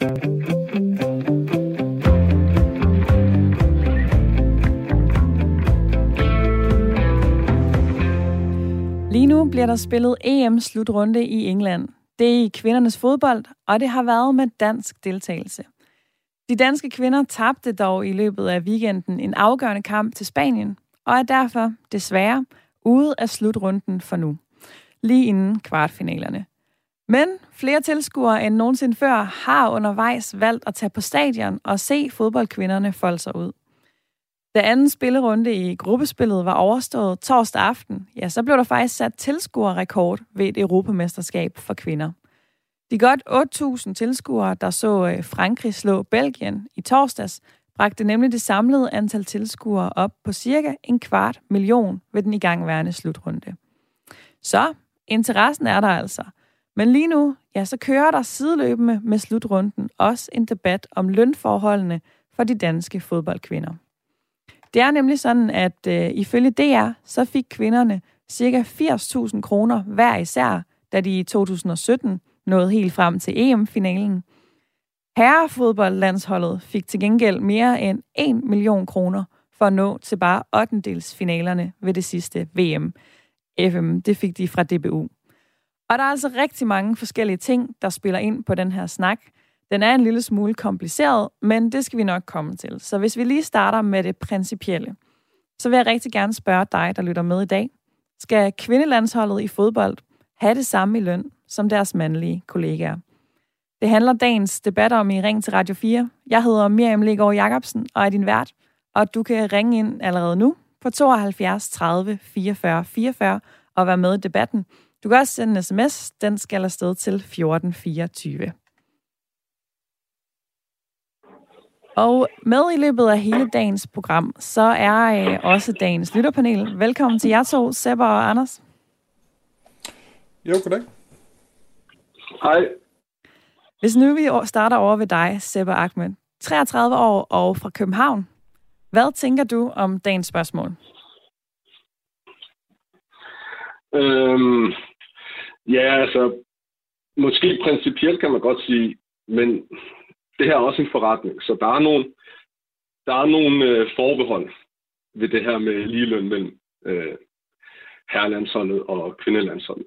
Lige nu bliver der spillet EM-slutrunde i England. Det er i kvindernes fodbold, og det har været med dansk deltagelse. De danske kvinder tabte dog i løbet af weekenden en afgørende kamp til Spanien, og er derfor desværre ude af slutrunden for nu, lige inden kvartfinalerne. Men flere tilskuere end nogensinde før har undervejs valgt at tage på stadion og se fodboldkvinderne folde sig ud. Da anden spillerunde i gruppespillet var overstået torsdag aften, ja, så blev der faktisk sat tilskuerrekord ved et europamesterskab for kvinder. De godt 8.000 tilskuere, der så øh, Frankrig slå Belgien i torsdags, bragte nemlig det samlede antal tilskuere op på cirka en kvart million ved den igangværende slutrunde. Så interessen er der altså. Men lige nu, ja, så kører der sideløbende med slutrunden også en debat om lønforholdene for de danske fodboldkvinder. Det er nemlig sådan, at øh, ifølge DR, så fik kvinderne ca. 80.000 kroner hver især, da de i 2017 nåede helt frem til EM-finalen. Herrefodboldlandsholdet fik til gengæld mere end 1 million kroner for at nå til bare 8. finalerne ved det sidste VM. FM, det fik de fra DBU. Og der er altså rigtig mange forskellige ting, der spiller ind på den her snak. Den er en lille smule kompliceret, men det skal vi nok komme til. Så hvis vi lige starter med det principielle, så vil jeg rigtig gerne spørge dig, der lytter med i dag. Skal kvindelandsholdet i fodbold have det samme i løn som deres mandlige kollegaer? Det handler dagens debat om i Ring til Radio 4. Jeg hedder Miriam Legaard Jacobsen og er din vært, og du kan ringe ind allerede nu på 72 30 44 44 og være med i debatten. Du kan også sende en sms. Den skal afsted til 1424. Og med i løbet af hele dagens program, så er øh, også dagens lytterpanel. Velkommen til jer to, Sebber og Anders. Jo, goddag. Hej. Hvis nu vi starter over ved dig, Sebber Ahmed, 33 år og fra København. Hvad tænker du om dagens spørgsmål? Øhm, ja, altså, måske principielt kan man godt sige, men det her er også en forretning, så der er nogle, der er nogle øh, forbehold ved det her med ligeløn mellem øh, herrelandsholdet og kvindelandsholdet.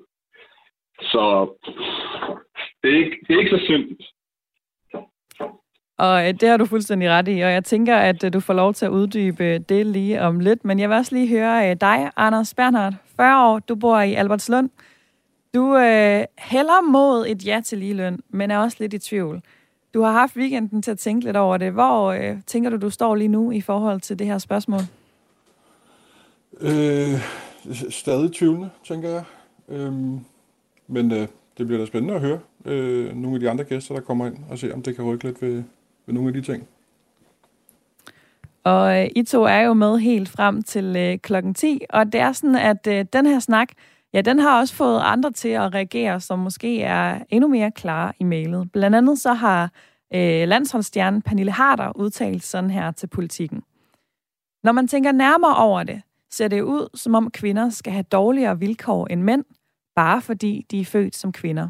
Så det er ikke, det er ikke så simpelt. Og øh, det har du fuldstændig ret i, og jeg tænker, at øh, du får lov til at uddybe øh, det lige om lidt. Men jeg vil også lige høre dig, Anders Bernhardt, 40 år, du bor i Albertslund. Du øh, hælder mod et ja til ligeløn, men er også lidt i tvivl. Du har haft weekenden til at tænke lidt over det. Hvor øh, tænker du, du står lige nu i forhold til det her spørgsmål? Øh, stadig tvivlende, tænker jeg. Øh, men øh, det bliver da spændende at høre øh, nogle af de andre gæster, der kommer ind, og se, om det kan rykke lidt ved, ved nogle af de ting. Og øh, I to er jo med helt frem til øh, klokken 10, og det er sådan, at øh, den her snak, ja, den har også fået andre til at reagere, som måske er endnu mere klare i mailet. Blandt andet så har øh, landsholdsstjernen Pernille Harder udtalt sådan her til politikken. Når man tænker nærmere over det, ser det ud, som om kvinder skal have dårligere vilkår end mænd, bare fordi de er født som kvinder.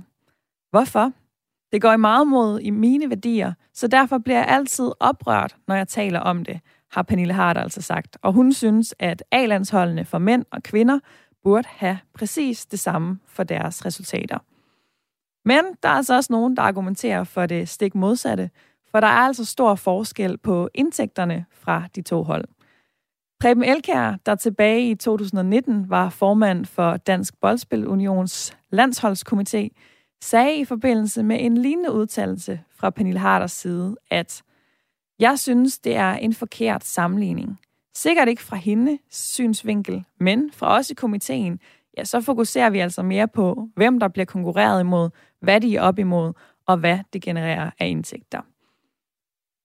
Hvorfor? Det går i meget mod i mine værdier, så derfor bliver jeg altid oprørt, når jeg taler om det, har Pernille Harder altså sagt. Og hun synes, at A-landsholdene for mænd og kvinder burde have præcis det samme for deres resultater. Men der er altså også nogen, der argumenterer for det stik modsatte, for der er altså stor forskel på indtægterne fra de to hold. Preben Elkær, der tilbage i 2019 var formand for Dansk Boldspil Unions landsholdskomité, sagde i forbindelse med en lignende udtalelse fra Pernille Harders side, at jeg synes, det er en forkert sammenligning. Sikkert ikke fra hendes synsvinkel, men fra os i komiteen, ja, så fokuserer vi altså mere på, hvem der bliver konkurreret imod, hvad de er op imod, og hvad det genererer af indtægter.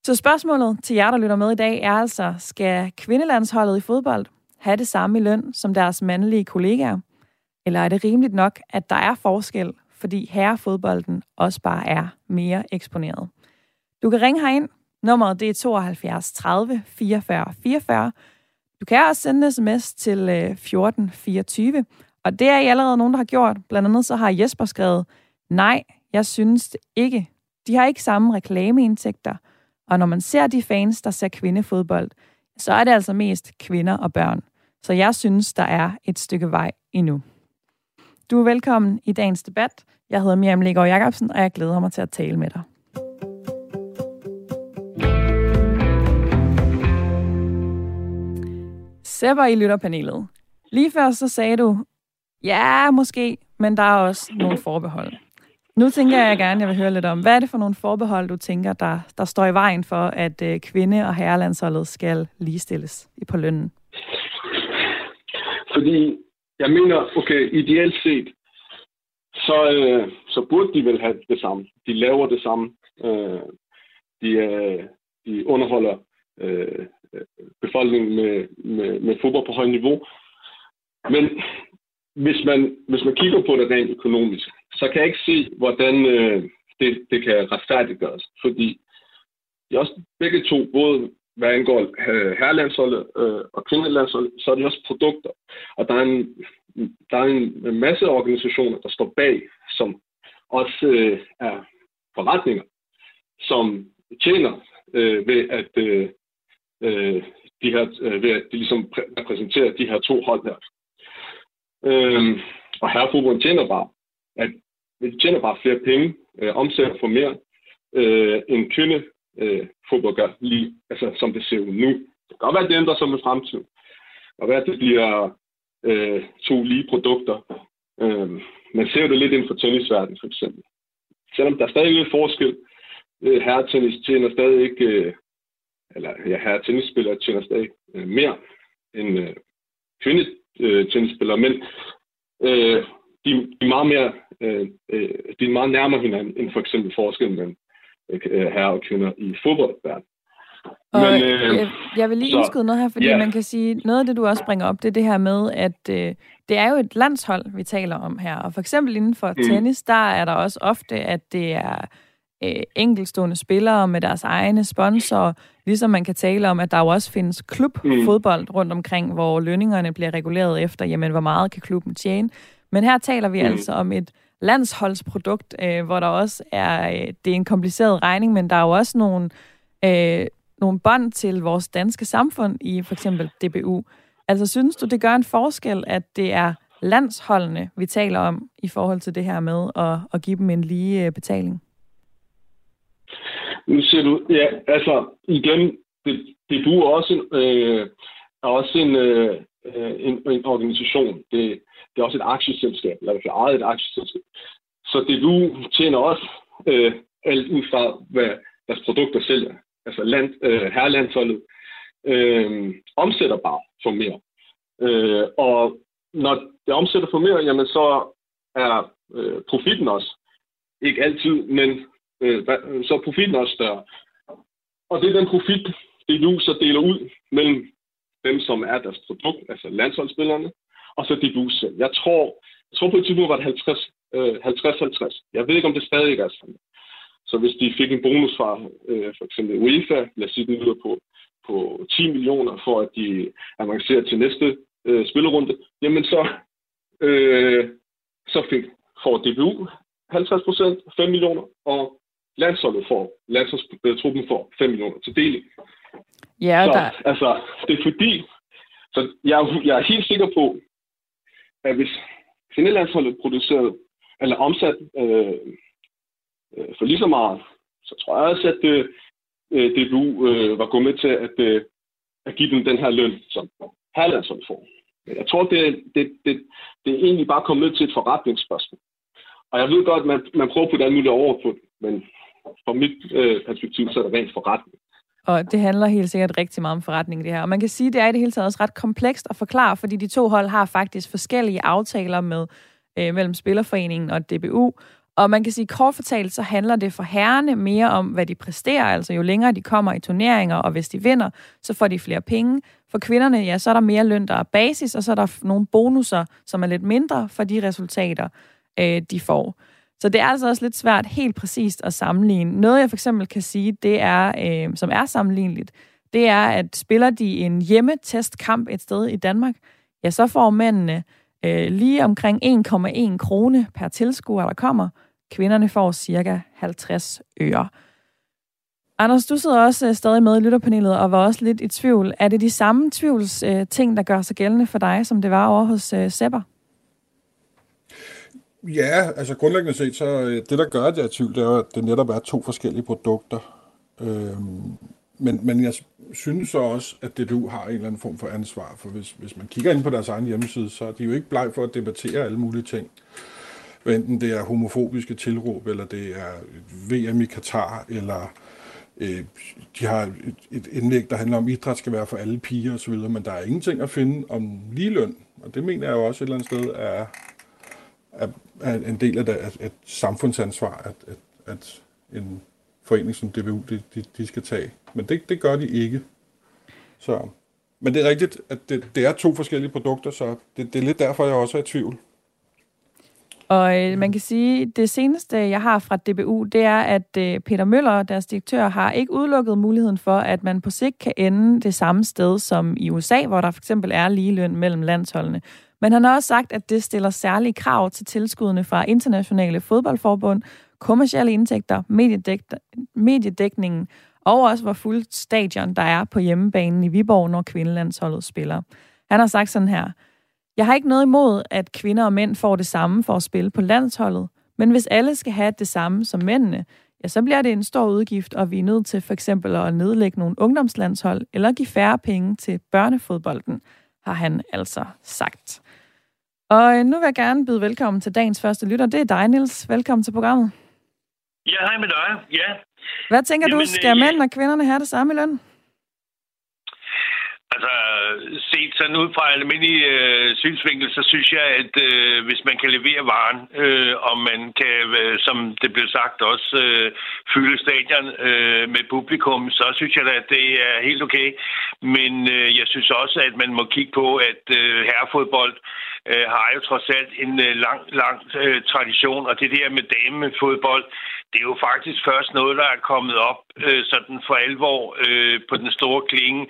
Så spørgsmålet til jer, der lytter med i dag, er altså, skal kvindelandsholdet i fodbold have det samme i løn som deres mandlige kollegaer? Eller er det rimeligt nok, at der er forskel, fordi herrefodbolden også bare er mere eksponeret? Du kan ringe herind. Nummeret det er 72 30 44 44. Du kan også sende en sms til øh, 1424. Og det er I allerede nogen, der har gjort. Blandt andet så har Jesper skrevet, nej, jeg synes ikke, De har ikke samme reklameindtægter, og når man ser de fans, der ser kvindefodbold, så er det altså mest kvinder og børn. Så jeg synes, der er et stykke vej endnu. Du er velkommen i dagens debat. Jeg hedder Miriam Legaard Jacobsen, og jeg glæder mig til at tale med dig. Sepper i lytterpanelet. Lige før så sagde du, ja, måske, men der er også nogle forbehold. Nu tænker jeg gerne, jeg vil høre lidt om, hvad er det for nogle forbehold, du tænker, der, der står i vejen for, at øh, kvinde- og herrelandsholdet skal ligestilles på lønnen? Fordi jeg mener, okay, ideelt set, så, øh, så burde de vel have det samme. De laver det samme. Øh, de, øh, de underholder øh, befolkningen med, med, med fodbold på højt niveau. Men hvis man, hvis man kigger på det rent økonomisk, så kan jeg ikke se, hvordan øh, det, det kan retfærdiggøres. Fordi de også begge to, både hvad angår øh, herrelandsholdet øh, og kvindelandsholdet, så er de også produkter. Og der er en, der er en masse organisationer, der står bag, som også øh, er forretninger, som tjener øh, ved at øh, øh, de her, øh, ved at de ligesom repræsenterer de her to hold her. Øh, og herrefodbold tjener bare, at de tjener bare flere penge, øh, omsætter for mere, øh, end kvinde øh, fodbold gør, lige, altså, som det ser ud nu. Det kan godt være, at det ændrer sig med fremtiden. Og være, at det bliver øh, to lige produkter. Øh, man ser det lidt inden for tennisverdenen, for eksempel. Selvom der er stadig lidt forskel. Øh, herretennis tjener stadig ikke, øh, eller ja, herretennisspillere tjener stadig øh, mere end øh, kvindetennisspillere, men øh, de, de, er meget mere, øh, øh, de er meget nærmere hinanden end for eksempel forskellen mellem øh, herre og kvinder i fodboldverdenen. Og Men, øh, jeg, jeg vil lige så, indskyde noget her, fordi yeah. man kan sige, noget af det, du også bringer op, det er det her med, at øh, det er jo et landshold, vi taler om her. Og for eksempel inden for mm. tennis, der er der også ofte, at det er øh, enkelstående spillere med deres egne sponsorer, ligesom man kan tale om, at der jo også findes klubfodbold mm. rundt omkring, hvor lønningerne bliver reguleret efter, jamen, hvor meget kan klubben tjene. Men her taler vi mm. altså om et landsholdsprodukt, øh, hvor der også er, øh, det er en kompliceret regning, men der er jo også nogle, øh, nogle bånd til vores danske samfund i for eksempel DBU. Altså synes du, det gør en forskel, at det er landsholdene, vi taler om i forhold til det her med at, at give dem en lige øh, betaling? Nu ser du, ja, altså igen, det, det du er også, øh, er også en, øh, øh, en, en organisation. Det, det er også et aktieselskab, eller i hvert ejet et aktieselskab. Så det du tjener også øh, alt ud fra, hvad deres produkter sælger. Altså land, øh, herrelandsholdet øh, omsætter bare for mere. Øh, og når det omsætter for mere, jamen så er øh, profitten også. Ikke altid, men øh, så er profitten også større. Og det er den profit, det du så deler ud mellem dem, som er deres produkt, altså landsholdsspillerne, og så DBU selv. Jeg tror, jeg tror på et tidspunkt var det øh, 50-50. Jeg ved ikke, om det stadig er sådan. Så hvis de fik en bonus fra øh, for eksempel UEFA, lad os sige, den lyder på, på 10 millioner, for at de avancerer til næste øh, spillerunde, jamen så, øh, så fik, får DBU 50 procent, 5 millioner, og landsholdet får, landsholdstruppen får 5 millioner til deling. Ja, så, der... altså, det er fordi, så jeg, jeg er helt sikker på, at hvis kvindelandsholdet producerede, eller omsat øh, øh, for lige så meget, så tror jeg også, at øh, øh DBU øh, var gået med til at, øh, at give dem den her løn, som herrelandsholdet får. Jeg tror, det, det, det, det er egentlig bare kommet ned til et forretningsspørgsmål. Og jeg ved godt, at man, man prøver på det muligt over på det, men fra mit øh, perspektiv, så er det rent forretning. Og det handler helt sikkert rigtig meget om forretning, det her. Og man kan sige, at det er i det hele taget også ret komplekst at forklare, fordi de to hold har faktisk forskellige aftaler med øh, mellem Spillerforeningen og DBU. Og man kan sige, kort fortalt, så handler det for herrene mere om, hvad de præsterer. Altså jo længere de kommer i turneringer, og hvis de vinder, så får de flere penge. For kvinderne, ja, så er der mere løn, der er basis, og så er der nogle bonusser, som er lidt mindre for de resultater, øh, de får. Så det er altså også lidt svært helt præcist at sammenligne. Noget, jeg for eksempel kan sige, det er, øh, som er sammenligneligt, det er, at spiller de en hjemmetestkamp et sted i Danmark, ja, så får mændene øh, lige omkring 1,1 krone per tilskuer, der kommer. Kvinderne får cirka 50 øre. Anders, du sidder også øh, stadig med i lytterpanelet og var også lidt i tvivl. Er det de samme tvivls øh, ting, der gør sig gældende for dig, som det var over hos øh, Sepper? Ja, altså grundlæggende set, så øh, det, der gør, at jeg er i tvivl, det er, at det netop er to forskellige produkter. Øhm, men, men jeg synes så også, at DTU har en eller anden form for ansvar, for hvis, hvis man kigger ind på deres egen hjemmeside, så er de jo ikke bleg for at debattere alle mulige ting. Enten det er homofobiske tilråb, eller det er VM i Katar, eller øh, de har et, et indlæg, der handler om, at idræt skal være for alle piger osv., men der er ingenting at finde om ligeløn. Og det mener jeg jo også et eller andet sted er, er, er en del af det, at, et samfundsansvar, at, at, at en forening som DBU, de, de, de skal tage. Men det, det gør de ikke. Så, men det er rigtigt, at det, det er to forskellige produkter, så det, det er lidt derfor, jeg også er i tvivl. Og øh, man kan sige, at det seneste, jeg har fra DBU, det er, at øh, Peter Møller, deres direktør, har ikke udelukket muligheden for, at man på sigt kan ende det samme sted som i USA, hvor der for eksempel er ligeløn mellem landsholdene. Men han har også sagt, at det stiller særlige krav til tilskuddene fra internationale fodboldforbund, kommersielle indtægter, mediedæk- mediedækningen og også hvor fuld stadion der er på hjemmebanen i Viborg, når kvindelandsholdet spiller. Han har sagt sådan her, jeg har ikke noget imod, at kvinder og mænd får det samme for at spille på landsholdet, men hvis alle skal have det samme som mændene, ja, så bliver det en stor udgift, og vi er nødt til for eksempel at nedlægge nogle ungdomslandshold eller give færre penge til børnefodbolden, har han altså sagt. Og nu vil jeg gerne byde velkommen til dagens første lytter. Det er dig, Niels. Velkommen til programmet. Ja, hej med dig. Ja. Hvad tænker Jamen, du, skal øh, mænd og kvinderne have det samme i løn? Altså, set sådan ud fra en almindelig øh, synsvinkel, så synes jeg, at øh, hvis man kan levere varen, øh, og man kan, øh, som det blev sagt, også øh, fylde stadion øh, med publikum, så synes jeg at det er helt okay. Men øh, jeg synes også, at man må kigge på, at øh, herrefodbold øh, har jo trods alt en øh, lang, lang øh, tradition, og det der med damefodbold, det er jo faktisk først noget, der er kommet op øh, sådan for alvor øh, på den store klinge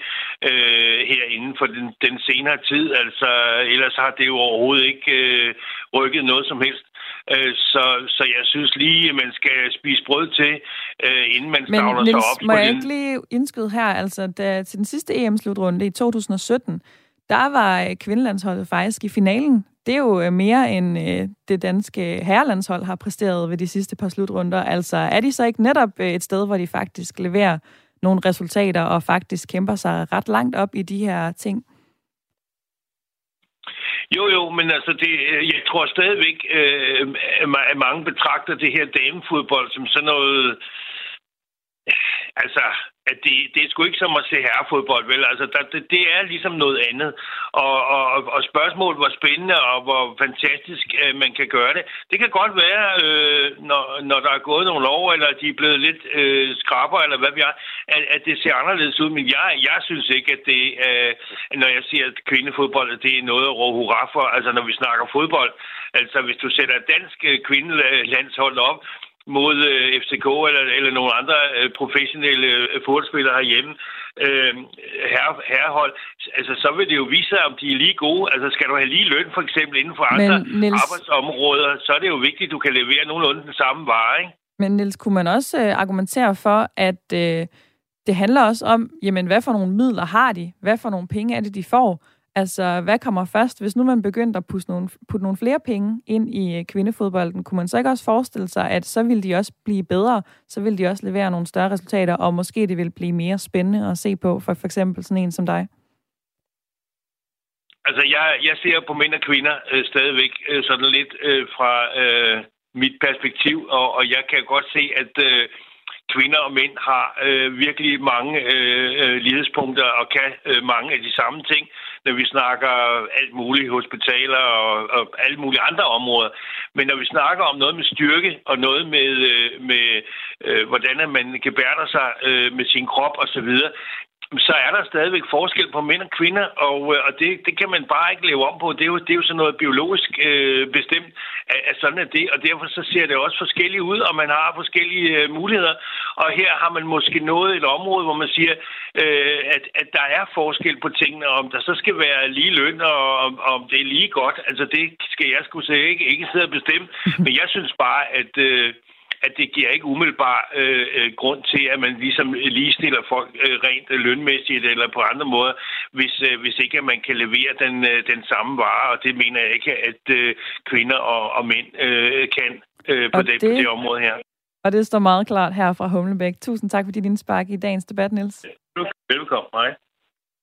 øh, her inden for den, den senere tid. Altså, ellers har det jo overhovedet ikke øh, rykket noget som helst. Øh, så, så jeg synes lige, at man skal spise brød til, øh, inden man stavler sig op. Men må jeg den... ikke lige indskyde her, altså da, til den sidste EM-slutrunde i 2017, der var kvindelandsholdet faktisk i finalen. Det er jo øh, mere end øh, det danske herrelandshold har præsteret ved de sidste par slutrunder. Altså er de så ikke netop øh, et sted, hvor de faktisk leverer nogle resultater og faktisk kæmper sig ret langt op i de her ting? Jo, jo, men altså, det, øh, jeg tror stadigvæk, øh, at mange betragter det her damefodbold som sådan noget... Altså, at det, det er sgu ikke som at se herrefodbold, vel? Altså, der, det, det er ligesom noget andet. Og, og, og spørgsmålet, hvor spændende og hvor fantastisk øh, man kan gøre det, det kan godt være, øh, når, når der er gået nogle år, eller de er blevet lidt øh, skrabere, eller hvad vi er, at, at det ser anderledes ud. Men jeg, jeg synes ikke, at det, øh, når jeg siger, at kvindefodbold, det er noget at råbe hurra for. Altså, når vi snakker fodbold, altså hvis du sætter dansk øh, kvindelandshold op, mod øh, FCK eller, eller nogle andre øh, professionelle øh, fodboldspillere herhjemme, øh, herre, herrehold, altså så vil det jo vise sig, om de er lige gode. Altså skal du have lige løn for eksempel inden for andre Men, Niels... arbejdsområder, så er det jo vigtigt, at du kan levere nogenlunde den samme vare, ikke? Men Niels, kunne man også øh, argumentere for, at øh, det handler også om, jamen hvad for nogle midler har de? Hvad for nogle penge er det, de får? Altså, hvad kommer først? Hvis nu man begyndte at putte nogle, putte nogle flere penge ind i øh, kvindefodbolden, kunne man så ikke også forestille sig, at så ville de også blive bedre, så ville de også levere nogle større resultater, og måske det vil blive mere spændende at se på for for eksempel sådan en som dig? Altså, jeg, jeg ser på mænd og kvinder øh, stadigvæk øh, sådan lidt øh, fra øh, mit perspektiv, og, og jeg kan godt se, at øh, kvinder og mænd har øh, virkelig mange øh, øh lighedspunkter og kan øh, mange af de samme ting når vi snakker alt muligt, hospitaler og, og alle mulige andre områder. Men når vi snakker om noget med styrke og noget med, øh, med øh, hvordan man gebærder sig øh, med sin krop osv., så er der stadigvæk forskel på mænd og kvinder, og, øh, og det, det kan man bare ikke leve om på. Det er jo, det er jo sådan noget biologisk øh, bestemt, at, at sådan er det, og derfor så ser det også forskelligt ud, og man har forskellige øh, muligheder. Og her har man måske nået et område, hvor man siger, øh, at, at der er forskel på tingene, om der så skal være lige løn, og om, om det er lige godt. Altså det skal jeg skulle sige ikke, ikke sidde og bestemme, men jeg synes bare, at... Øh, at det giver ikke umiddelbart øh, øh, grund til, at man ligesom ligestiller folk øh, rent lønmæssigt eller på andre måder, hvis, øh, hvis ikke at man kan levere den, øh, den samme vare, og det mener jeg ikke, at øh, kvinder og, og mænd øh, kan øh, på, det, det, på det område her. Og det står meget klart her fra Humlebæk. Tusind tak for din indspark i dagens debat, Niels. Velkommen. Hej.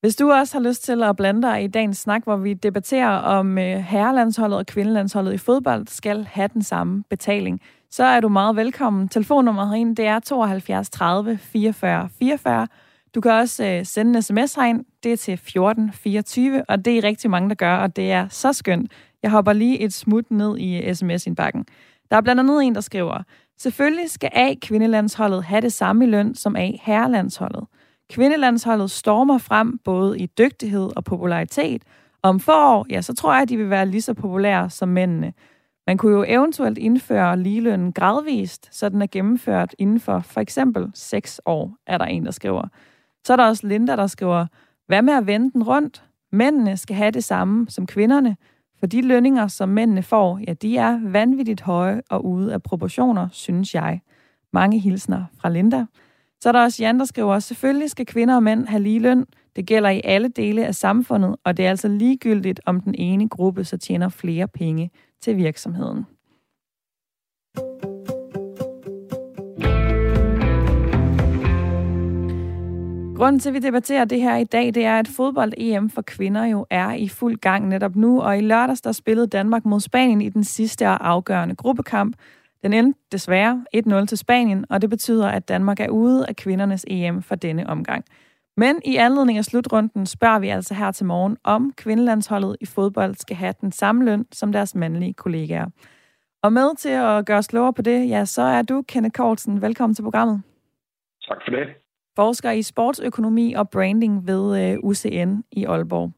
Hvis du også har lyst til at blande dig i dagens snak, hvor vi debatterer om øh, herrelandsholdet og kvindelandsholdet i fodbold skal have den samme betaling, så er du meget velkommen. Telefonnummeret herinde, det er 72 30 44 44. Du kan også øh, sende en sms herind. Det er til 14 24, og det er rigtig mange, der gør, og det er så skønt. Jeg hopper lige et smut ned i øh, sms-indbakken. Der er blandt andet en, der skriver, Selvfølgelig skal A-kvindelandsholdet have det samme i løn som A-herrelandsholdet. Kvindelandsholdet stormer frem både i dygtighed og popularitet. Om få år, ja, så tror jeg, at de vil være lige så populære som mændene. Man kunne jo eventuelt indføre ligeløn gradvist, så den er gennemført inden for for eksempel 6 år, er der en, der skriver. Så er der også Linda, der skriver, hvad med at vende den rundt? Mændene skal have det samme som kvinderne, for de lønninger, som mændene får, ja, de er vanvittigt høje og ude af proportioner, synes jeg. Mange hilsner fra Linda. Så er der også Jan, der skriver, selvfølgelig skal kvinder og mænd have lige løn. Det gælder i alle dele af samfundet, og det er altså ligegyldigt, om den ene gruppe så tjener flere penge til virksomheden. Grunden til, at vi debatterer det her i dag, det er, at fodbold-EM for kvinder jo er i fuld gang netop nu, og i lørdags der spillede Danmark mod Spanien i den sidste og afgørende gruppekamp. Den endte desværre 1-0 til Spanien, og det betyder, at Danmark er ude af kvindernes EM for denne omgang. Men i anledning af slutrunden spørger vi altså her til morgen, om kvindelandsholdet i fodbold skal have den samme løn som deres mandlige kollegaer. Og med til at gøre os klogere på det, ja, så er du, Kenneth Kortsen. Velkommen til programmet. Tak for det. Forsker i sportsøkonomi og branding ved øh, UCN i Aalborg.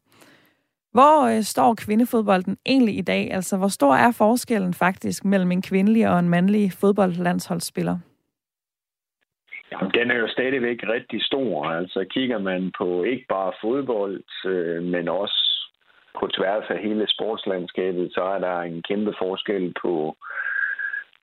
Hvor øh, står kvindefodbolden egentlig i dag? Altså, hvor stor er forskellen faktisk mellem en kvindelig og en mandlig fodboldlandsholdsspiller? Jamen, den er jo stadigvæk rigtig stor. Altså kigger man på ikke bare fodbold, øh, men også på tværs af hele sportslandskabet, så er der en kæmpe forskel på,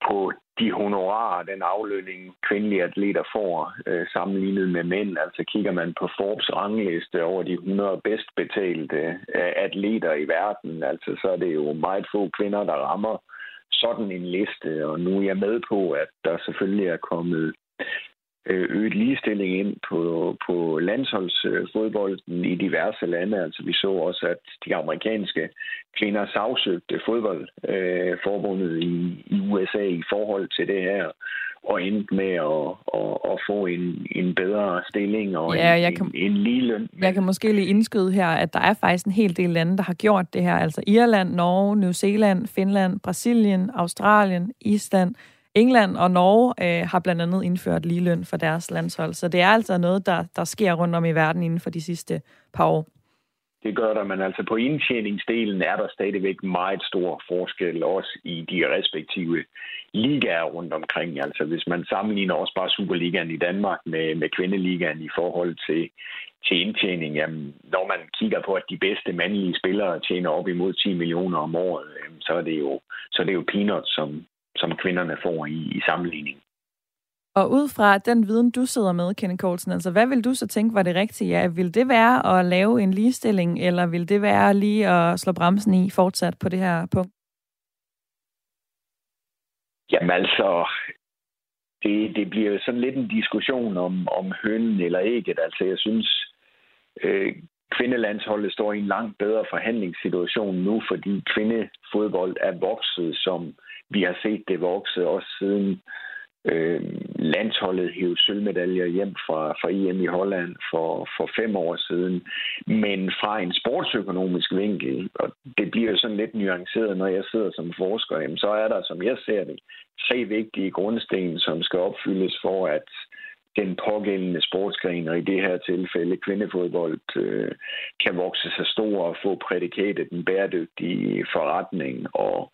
på de honorarer, den aflønning kvindelige atleter får øh, sammenlignet med mænd. Altså kigger man på Forbes rangliste over de 100 bedst betalte øh, atleter i verden, altså så er det jo meget få kvinder, der rammer sådan en liste. Og nu er jeg med på, at der selvfølgelig er kommet øget ligestilling ind på, på landsholdsfodbolden i diverse lande. Altså vi så også, at de amerikanske kvinder sagsøgte fodboldforbundet øh, i, i USA i forhold til det her og endte med at, at, at få en, en bedre stilling og ja, en, jeg kan, en, en lige løn. Jeg kan måske lige indskyde her, at der er faktisk en hel del lande, der har gjort det her. Altså Irland, Norge, New Zealand, Finland, Brasilien, Australien, Island, England og Norge øh, har blandt andet indført ligeløn for deres landshold, så det er altså noget, der, der sker rundt om i verden inden for de sidste par år. Det gør der, men altså på indtjeningsdelen er der stadigvæk meget stor forskel, også i de respektive ligaer rundt omkring. Altså hvis man sammenligner også bare Superligaen i Danmark med, med kvindeligaen i forhold til, til indtjening, jamen, når man kigger på, at de bedste mandlige spillere tjener op imod 10 millioner om året, så er det jo, så er det jo peanuts, som, som kvinderne får i, i sammenligning. Og ud fra den viden, du sidder med, Kenneth Kortsen, altså hvad vil du så tænke var det rigtige? Ja, vil det være at lave en ligestilling, eller vil det være lige at slå bremsen i fortsat på det her punkt? Jamen altså, det, det bliver jo sådan lidt en diskussion om, om hønnen eller ægget. Altså jeg synes, øh, kvindelandsholdet står i en langt bedre forhandlingssituation nu, fordi kvindefodbold er vokset som vi har set det vokse også siden øh, landsholdet hævde sølvmedaljer hjem fra, fra EM i Holland for, for fem år siden, men fra en sportsøkonomisk vinkel, og det bliver jo sådan lidt nuanceret, når jeg sidder som forsker, jamen, så er der, som jeg ser det, tre vigtige grundsten, som skal opfyldes for, at den pågældende sportsgren, og i det her tilfælde kvindefodbold, øh, kan vokse sig stor og få prædikatet den bæredygtige forretning. Og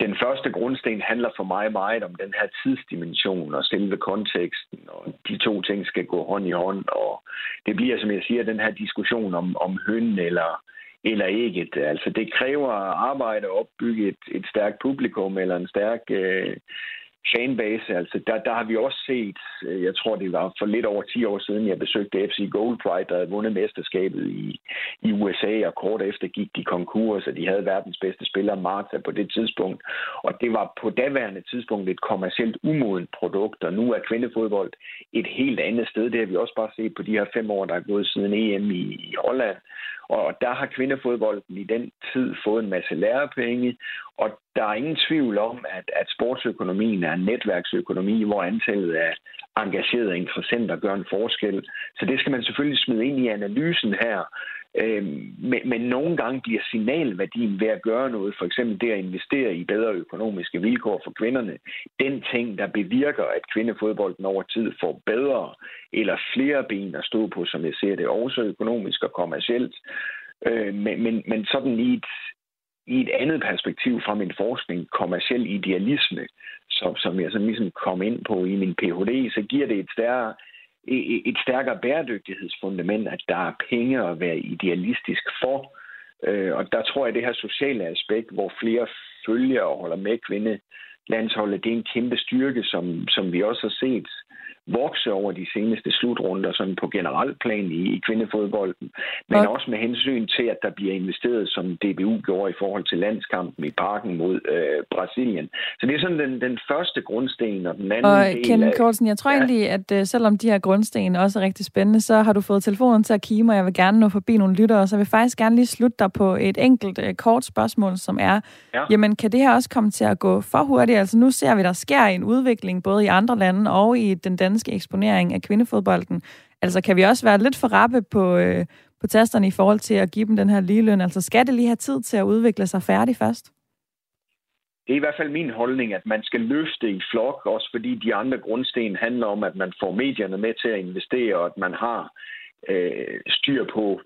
den første grundsten handler for mig meget om den her tidsdimension og selve konteksten, og de to ting skal gå hånd i hånd, og det bliver, som jeg siger, den her diskussion om, om høn eller, eller ikke. Altså, det kræver arbejde at opbygge et, et stærkt publikum eller en stærk øh, fanbase, altså der, der har vi også set, øh, jeg tror det var for lidt over 10 år siden, jeg besøgte FC Gold Pride, der havde vundet mesterskabet i, i USA, og kort efter gik de konkurs, og de havde verdens bedste spiller, Marta, på det tidspunkt. Og det var på daværende tidspunkt et kommercielt umodent produkt, og nu er kvindefodbold et helt andet sted. Det har vi også bare set på de her fem år, der er gået siden EM i, i Holland. Og der har kvindefodbolden i den tid fået en masse lærepenge, og der er ingen tvivl om, at, at sportsøkonomien er en netværksøkonomi, hvor antallet af engagerede interessenter gør en forskel. Så det skal man selvfølgelig smide ind i analysen her. Øh, men, men nogle gange bliver signalværdien ved at gøre noget, for eksempel det at investere i bedre økonomiske vilkår for kvinderne, den ting, der bevirker, at kvindefodbolden over tid får bedre eller flere ben at stå på, som jeg ser det, også økonomisk og kommercielt. Øh, men, men, men sådan i et, i et andet perspektiv fra min forskning, kommerciel idealisme, som, som jeg sådan ligesom kom ind på i min Ph.D., så giver det et stærre et stærkere bæredygtighedsfundament, at der er penge at være idealistisk for. Øh, og der tror jeg, at det her sociale aspekt, hvor flere følger og holder med kvindelandsholdet, det er en kæmpe styrke, som, som vi også har set vokse over de seneste slutrunder sådan på generelt plan i, i kvindefodbolden, men okay. også med hensyn til, at der bliver investeret, som DBU gjorde i forhold til landskampen i parken mod øh, Brasilien. Så det er sådan den, den første grundsten, og den anden og del Ken af... Kortsen, jeg tror ja. egentlig, at uh, selvom de her grundsten også er rigtig spændende, så har du fået telefonen til at kime, og jeg vil gerne nå forbi nogle lyttere, så jeg vil faktisk gerne lige slutte dig på et enkelt uh, kort spørgsmål, som er, ja. jamen kan det her også komme til at gå for hurtigt? Altså nu ser vi, der sker en udvikling både i andre lande og i den danske danske eksponering af kvindefodbolden. Altså kan vi også være lidt for rappe på, øh, på tasterne i forhold til at give dem den her ligeløn? Altså skal det lige have tid til at udvikle sig færdig først? Det er i hvert fald min holdning, at man skal løfte i flok, også fordi de andre grundsten handler om, at man får medierne med til at investere, og at man har øh, styr på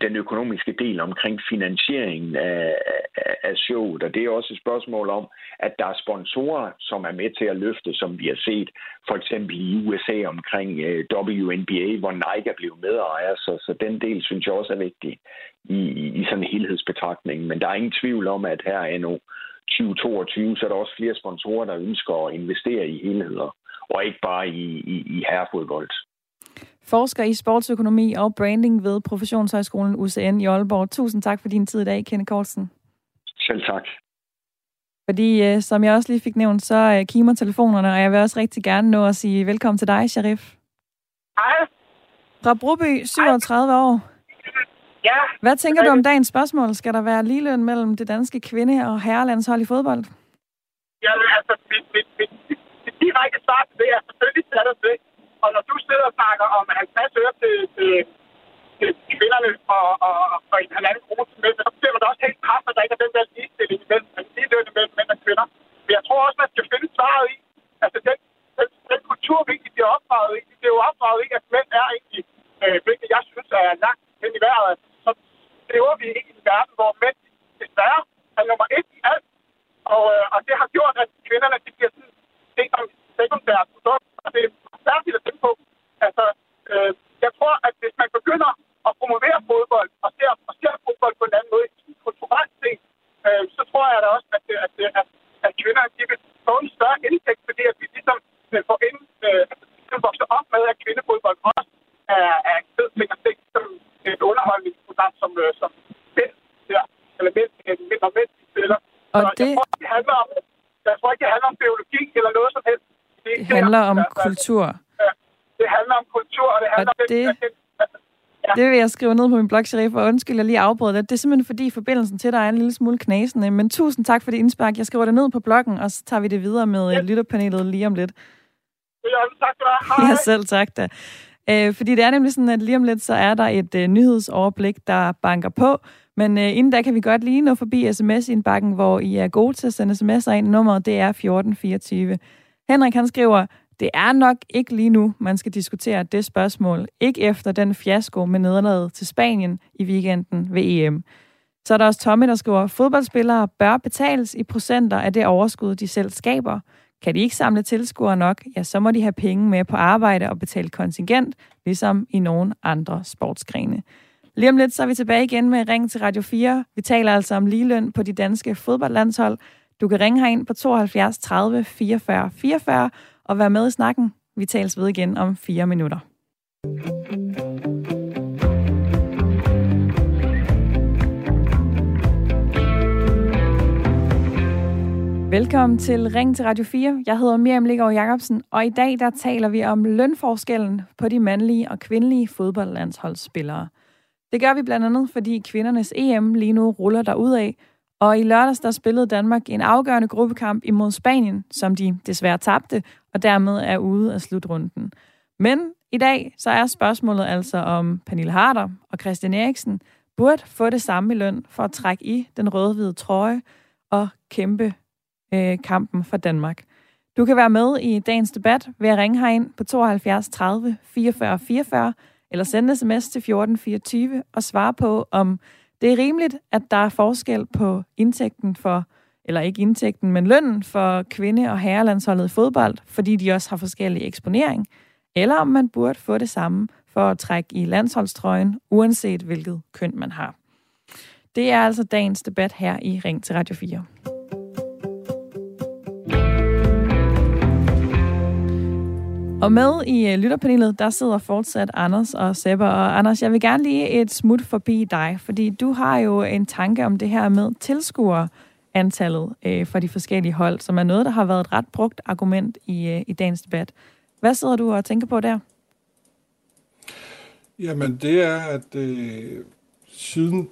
den økonomiske del omkring finansieringen af, af, af showet. Og det er også et spørgsmål om, at der er sponsorer, som er med til at løfte, som vi har set for eksempel i USA omkring øh, WNBA, hvor Nike er blevet medejer. Så, så den del synes jeg også er vigtig i, i, i sådan en helhedsbetragtning. Men der er ingen tvivl om, at her er nu 2022, så er der også flere sponsorer, der ønsker at investere i helheder, og ikke bare i, i, i herrefodbold forsker i sportsøkonomi og branding ved Professionshøjskolen UCN i Aalborg. Tusind tak for din tid i dag, Kenneth Kortsen. Selv tak. Fordi, øh, som jeg også lige fik nævnt, så øh, kimer telefonerne, og jeg vil også rigtig gerne nå at sige velkommen til dig, Sharif. Hej. Fra Broby, 37 Hej. år. Ja. Hvad tænker du om dagens spørgsmål? Skal der være ligeløn mellem det danske kvinde- og herrelandshold i fodbold? Jamen, altså, mit, mit, mit, mit, mit direkte svar til det er selvfølgelig sat os det. Og når du sidder og snakker om 50 øre til, til, til kvinderne og, og, og en halvanden krone til mænd, så bliver man da også helt kraft, at der ikke er den der ligestilling mellem ligeløn mellem mænd og kvinder. Men jeg tror også, man skal finde svaret i, altså den, den, den kultur, vi egentlig bliver opdraget i, det er jo opdraget i, at mænd er egentlig, øh, hvilket jeg synes er langt hen i vejret. Så lever vi i en verden, hvor mænd desværre er nummer et i alt. Og, øh, og det har gjort, at kvinderne de bliver sådan, det som sekundært produkt, og det er særligt at tænke på. Altså, øh, jeg tror, at hvis man begynder at promovere fodbold og ser, og ser fodbold på en anden måde, kulturelt set, øh, så tror jeg da også, at, at, at, at, at kvinder de vil få en større indtægt, fordi at vi ligesom øh, får ind, øh, altså, ligesom vokser op med, at kvindefodbold også er, er en fed ting at se som et underholdningsprogram, som, øh, som mænd der, eller mænd, mænd og mænd spiller. Og så det... jeg tror, det handler om, jeg tror ikke, det handler om biologi eller noget som helst. Det, det handler om kultur. Det handler om kultur, og det handler og det... om... Ja. Det vil jeg skrive ned på min blog, Sharif, og undskyld, jeg lige afbrød det. Det er simpelthen fordi forbindelsen til dig er en lille smule knasende. Men tusind tak for det indspark. Jeg skriver det ned på bloggen, og så tager vi det videre med ja. lytterpanelet lige om lidt. Ja, tak for det. Hej. Ja, selv tak da. Øh, fordi det er nemlig sådan, at lige om lidt, så er der et øh, nyhedsoverblik, der banker på. Men øh, inden da kan vi godt lige nå forbi sms-indbakken, hvor I er gode til at sende sms'er ind. Nummeret det er 1424. Henrik han skriver, Det er nok ikke lige nu, man skal diskutere det spørgsmål. Ikke efter den fiasko med nederlaget til Spanien i weekenden ved EM. Så er der også Tommy, der skriver, fodboldspillere bør betales i procenter af det overskud, de selv skaber. Kan de ikke samle tilskuere nok, ja, så må de have penge med på arbejde og betale kontingent, ligesom i nogle andre sportsgrene. Lige om lidt, så er vi tilbage igen med Ring til Radio 4. Vi taler altså om ligeløn på de danske fodboldlandshold. Du kan ringe herind på 72 30 44 44 og være med i snakken. Vi tales ved igen om fire minutter. Velkommen til Ring til Radio 4. Jeg hedder Miriam Liggaard Jacobsen, og i dag der taler vi om lønforskellen på de mandlige og kvindelige fodboldlandsholdsspillere. Det gør vi blandt andet, fordi kvindernes EM lige nu ruller der ud af, og i lørdags der spillede Danmark en afgørende gruppekamp imod Spanien, som de desværre tabte, og dermed er ude af slutrunden. Men i dag så er spørgsmålet altså om Pernille Harder og Christian Eriksen burde få det samme i løn for at trække i den røde-hvide trøje og kæmpe øh, kampen for Danmark. Du kan være med i dagens debat ved at ringe herind på 72 30 44 44 eller sende sms til 1424 og svare på, om det er rimeligt, at der er forskel på indtægten for, eller ikke indtægten, men lønnen for kvinde- og herrelandsholdet i fodbold, fordi de også har forskellig eksponering, eller om man burde få det samme for at trække i landsholdstrøjen, uanset hvilket køn man har. Det er altså dagens debat her i Ring til Radio 4. Og med i øh, lytterpanelet, der sidder fortsat Anders og Sepper. Og Anders, jeg vil gerne lige et smut forbi dig, fordi du har jo en tanke om det her med tilskuerantallet øh, for de forskellige hold, som er noget, der har været et ret brugt argument i, øh, i dagens debat. Hvad sidder du og tænker på der? Jamen, det er, at øh, siden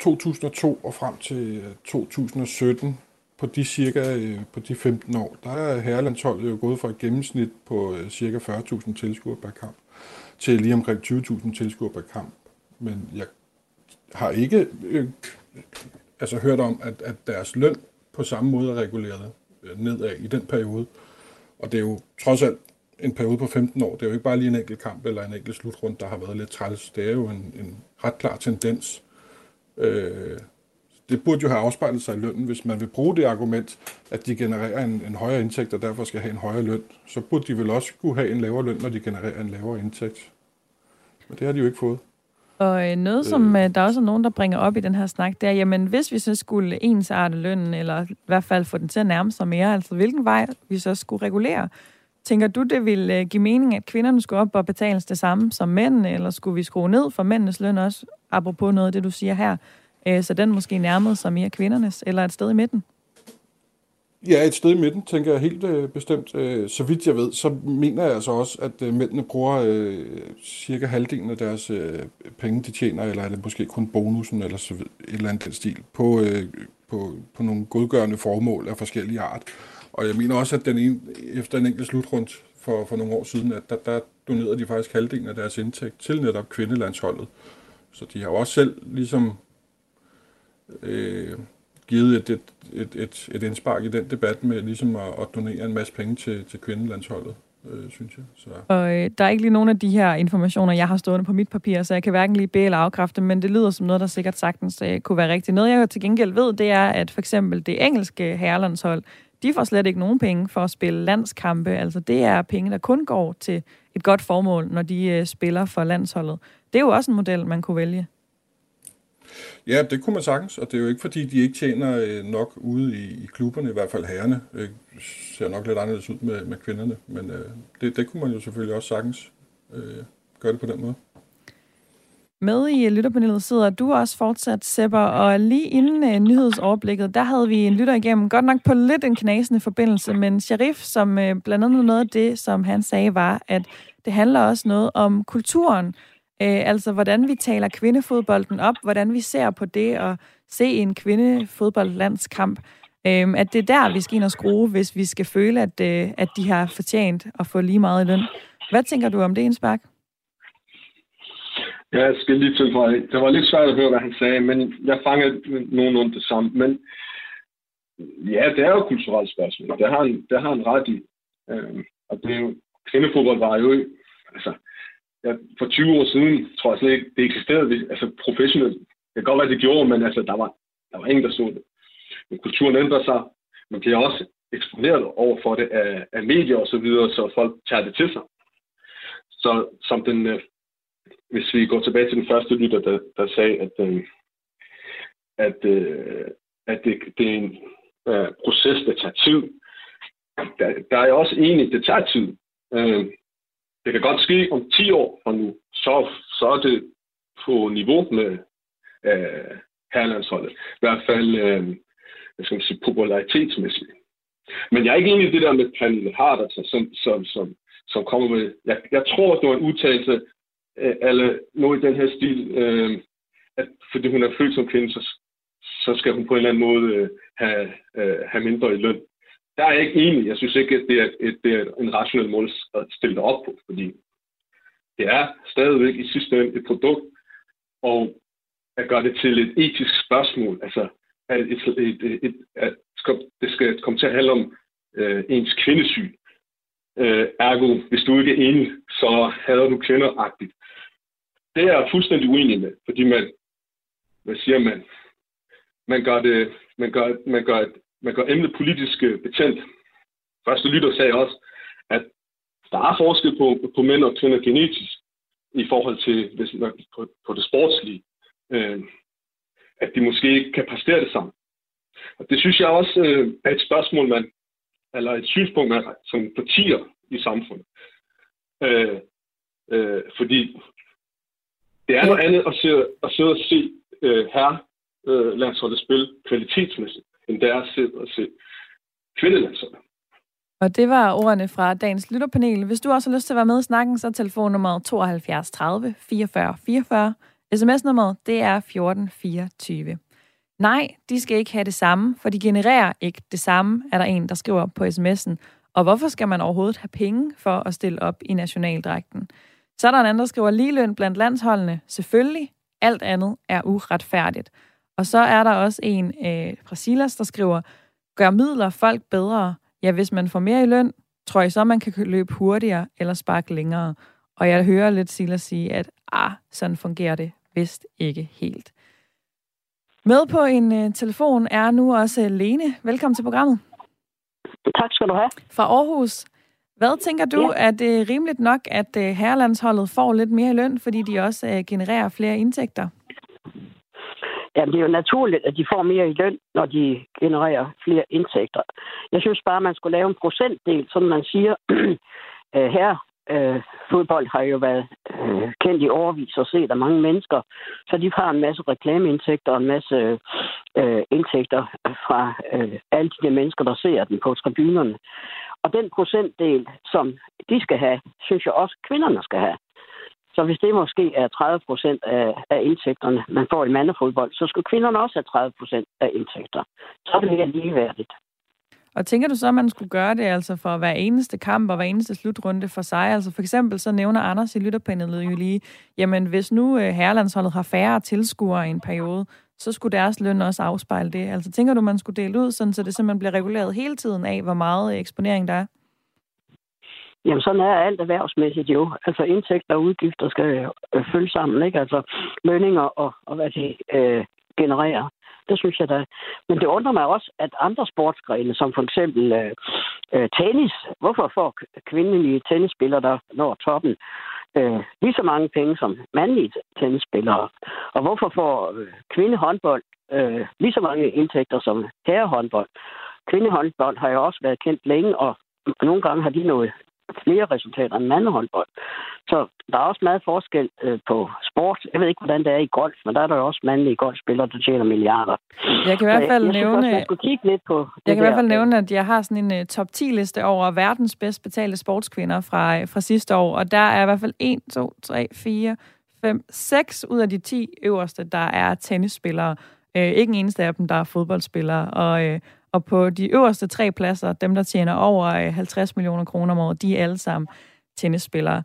2002 og frem til øh, 2017, på de cirka øh, på de 15 år, der er herrelandsholdet jo gået fra et gennemsnit på øh, cirka 40.000 tilskuere per kamp til lige omkring 20.000 tilskuere per kamp. Men jeg har ikke øh, altså hørt om, at, at deres løn på samme måde er reguleret øh, nedad i den periode. Og det er jo trods alt en periode på 15 år. Det er jo ikke bare lige en enkelt kamp eller en enkelt slutrund, der har været lidt træls. Det er jo en, en ret klar tendens. Øh, det burde jo have afspejlet sig i lønnen, hvis man vil bruge det argument, at de genererer en, en højere indtægt og derfor skal have en højere løn. Så burde de vel også kunne have en lavere løn, når de genererer en lavere indtægt. Men det har de jo ikke fået. Og øh, noget, som øh. øh. der også er nogen, der bringer op i den her snak, det er, jamen hvis vi så skulle ensarte lønnen, eller i hvert fald få den til at nærme sig mere, altså hvilken vej vi så skulle regulere, Tænker du, det ville øh, give mening, at kvinderne skulle op og betales det samme som mændene, eller skulle vi skrue ned for mændenes løn også, apropos noget af det, du siger her, øh, så den måske nærmede sig mere kvindernes, eller et sted i midten? Ja, et sted i midten, tænker jeg helt øh, bestemt. Øh, så vidt jeg ved, så mener jeg altså også, at øh, mændene bruger øh, cirka halvdelen af deres øh, penge, de tjener, eller er det måske kun bonusen, eller så, et eller andet stil, på, øh, på, på nogle godgørende formål af forskellige art. Og jeg mener også, at den ene, efter en enkelt slutrund for, for nogle år siden, at der, der donerede de faktisk halvdelen af deres indtægt til netop kvindelandsholdet. Så de har også selv ligesom øh, givet et, et, et, et, et indspark i den debat med ligesom at, at donere en masse penge til, til kvindelandsholdet. Øh, synes jeg. Så. Og øh, der er ikke lige nogen af de her informationer, jeg har stående på mit papir, så jeg kan hverken lige bede eller afkræfte, men det lyder som noget, der sikkert sagtens øh, kunne være rigtigt. Noget, jeg til gengæld ved, det er, at for eksempel det engelske herrelandshold, de får slet ikke nogen penge for at spille landskampe. Altså det er penge, der kun går til et godt formål, når de øh, spiller for landsholdet. Det er jo også en model, man kunne vælge. Ja, det kunne man sagtens, og det er jo ikke fordi, de ikke tjener øh, nok ude i, i klubberne, i hvert fald herrene. Det øh, ser nok lidt anderledes ud med, med kvinderne, men øh, det, det kunne man jo selvfølgelig også sagtens øh, gøre det på den måde. Med i lytterpanelet sidder du også fortsat, Sepper, og lige inden uh, nyhedsoverblikket, der havde vi en lytter igennem, godt nok på lidt en knasende forbindelse, men Sharif, som uh, blandt andet noget af det, som han sagde, var, at det handler også noget om kulturen, uh, altså hvordan vi taler kvindefodbolden op, hvordan vi ser på det at se en kvindefodboldlandskamp, Øh, at det er der, vi skal ind og skrue, hvis vi skal føle, at, øh, at de har fortjent at få lige meget i løn. Hvad tænker du om det, Indspark? Ja, jeg skal lige tilføje. Det var lidt svært at høre, hvad han sagde, men jeg fangede nogenlunde det samme. Men ja, det er jo et kulturelt spørgsmål. Det har han, det har han ret i. Øh, Og det er jo, kvindefodbold var jo, altså, ja, for 20 år siden, tror jeg slet ikke, det eksisterede, altså professionelt. Det kan godt være, det gjorde, men altså, der var, der var ingen, der så det. Men kulturen ændrer sig. Man bliver også eksponeret over for det af, af medier og så videre, så folk tager det til sig. Så som den, øh, hvis vi går tilbage til den første lytter, der, der sagde, at, øh, at, øh, at det, det er en øh, proces, der tager tid. Der, der er jeg også enig, det tager tid. Øh, det kan godt ske om 10 år fra nu, så, så er det på niveau med øh, herrelandsholdet. I hvert fald øh, hvad skal man sige, popularitetsmæssigt. Men jeg er ikke enig i det der med Pernille Harder, som, som, som, som kommer med... Jeg, jeg tror, det var en udtalelse, øh, eller noget i den her stil, øh, at fordi hun er født som kvinde, så, så skal hun på en eller anden måde øh, have, øh, have mindre i løn. Der er jeg ikke enig. Jeg synes ikke, at det er, et, det er en rationel måde at stille det op på, fordi det er stadigvæk i sidste ende et produkt, og at gøre det til et etisk spørgsmål, altså at, et, et, et, et, at det skal komme til at handle om øh, ens kvindesyn. Øh, ergo, hvis du ikke er enig, så hader du kvinderagtigt. Det er jeg fuldstændig uenig med, fordi man, hvad siger man, man gør det, man gør, man gør, et man gør emnet politisk øh, betændt. Første lytter sagde også, at der er forskel på, på mænd og kvinder genetisk i forhold til hvis man, på, på det sportslige. Øh, at de måske ikke kan præstere det samme. Og det synes jeg også øh, er et spørgsmål, man, eller et synspunkt, man, som partier i samfundet. Øh, øh, fordi det er noget andet at sidde, at sidde og se øh, her øh, landsholdet spil kvalitetsmæssigt, end det er at og se kvindelandsholdet. Og det var ordene fra dagens lytterpanel. Hvis du også har lyst til at være med i snakken, så er telefonnummeret 72 30 44 44. SMS-nummeret, det er 1424. Nej, de skal ikke have det samme, for de genererer ikke det samme, er der en, der skriver på sms'en. Og hvorfor skal man overhovedet have penge for at stille op i nationaldragten? Så er der en anden, der skriver ligeløn blandt landsholdene. Selvfølgelig, alt andet er uretfærdigt. Og så er der også en øh, fra Silas, der skriver, gør midler folk bedre. Ja, hvis man får mere i løn, tror jeg så, man kan løbe hurtigere eller sparke længere. Og jeg hører lidt Silas sige, at ah, sådan fungerer det vist ikke helt. Med på en uh, telefon er nu også Lene. Velkommen til programmet. Tak skal du have. Fra Aarhus. Hvad tænker du, ja. at det er rimeligt nok, at uh, herrelandsholdet får lidt mere i løn, fordi de også genererer flere indtægter? Jamen, det er jo naturligt, at de får mere i løn, når de genererer flere indtægter. Jeg synes bare, man skulle lave en procentdel, som man siger, øh, her øh, fodbold har jo været øh, kendt i overvis og set af mange mennesker, så de har en masse reklameindtægter og en masse øh, indtægter fra øh, alle de mennesker, der ser den på tribunerne. Og den procentdel, som de skal have, synes jeg også kvinderne skal have. Så hvis det måske er 30 procent af, af indtægterne, man får i mandefodbold, så skulle kvinderne også have 30 procent af indtægter. Så er det mere ligeværdigt. Og tænker du så, at man skulle gøre det altså for hver eneste kamp og hver eneste slutrunde for sig? Altså for eksempel så nævner Anders i lytterpanelet jo lige, jamen hvis nu øh, herrelandsholdet har færre tilskuere i en periode, så skulle deres løn også afspejle det. Altså tænker du, man skulle dele ud, sådan, så det simpelthen bliver reguleret hele tiden af, hvor meget øh, eksponering der er? Jamen, sådan er alt erhvervsmæssigt jo. Altså, indtægter og udgifter skal øh, følge sammen, ikke? Altså, lønninger og, og hvad det øh, genererer. Det synes jeg da. Men det undrer mig også, at andre sportsgrene, som for eksempel øh, øh, tennis, hvorfor får kvindelige tennisspillere, der når toppen, øh, lige så mange penge som mandlige tennisspillere? Og hvorfor får øh, kvindehåndbold øh, lige så mange indtægter som herrehåndbold? Kvindehåndbold har jo også været kendt længe, og nogle gange har de nået flere resultater end mandehåndbold. Så der er også meget forskel øh, på sport. Jeg ved ikke, hvordan det er i golf, men der er der jo også mandlige golfspillere, der tjener milliarder. Jeg kan i hvert fald jeg, nævne... Også, jeg kigge lidt på Jeg kan i hvert fald nævne, at jeg har sådan en uh, top 10-liste over verdens bedst betalte sportskvinder fra, øh, fra sidste år, og der er i hvert fald 1, 2, 3, 4, 5, 6 ud af de 10 øverste, der er tennisspillere. Øh, ikke en eneste af dem, der er fodboldspillere. Og, øh, og på de øverste tre pladser, dem der tjener over 50 øh, millioner kroner om året, de er alle sammen tennisspillere.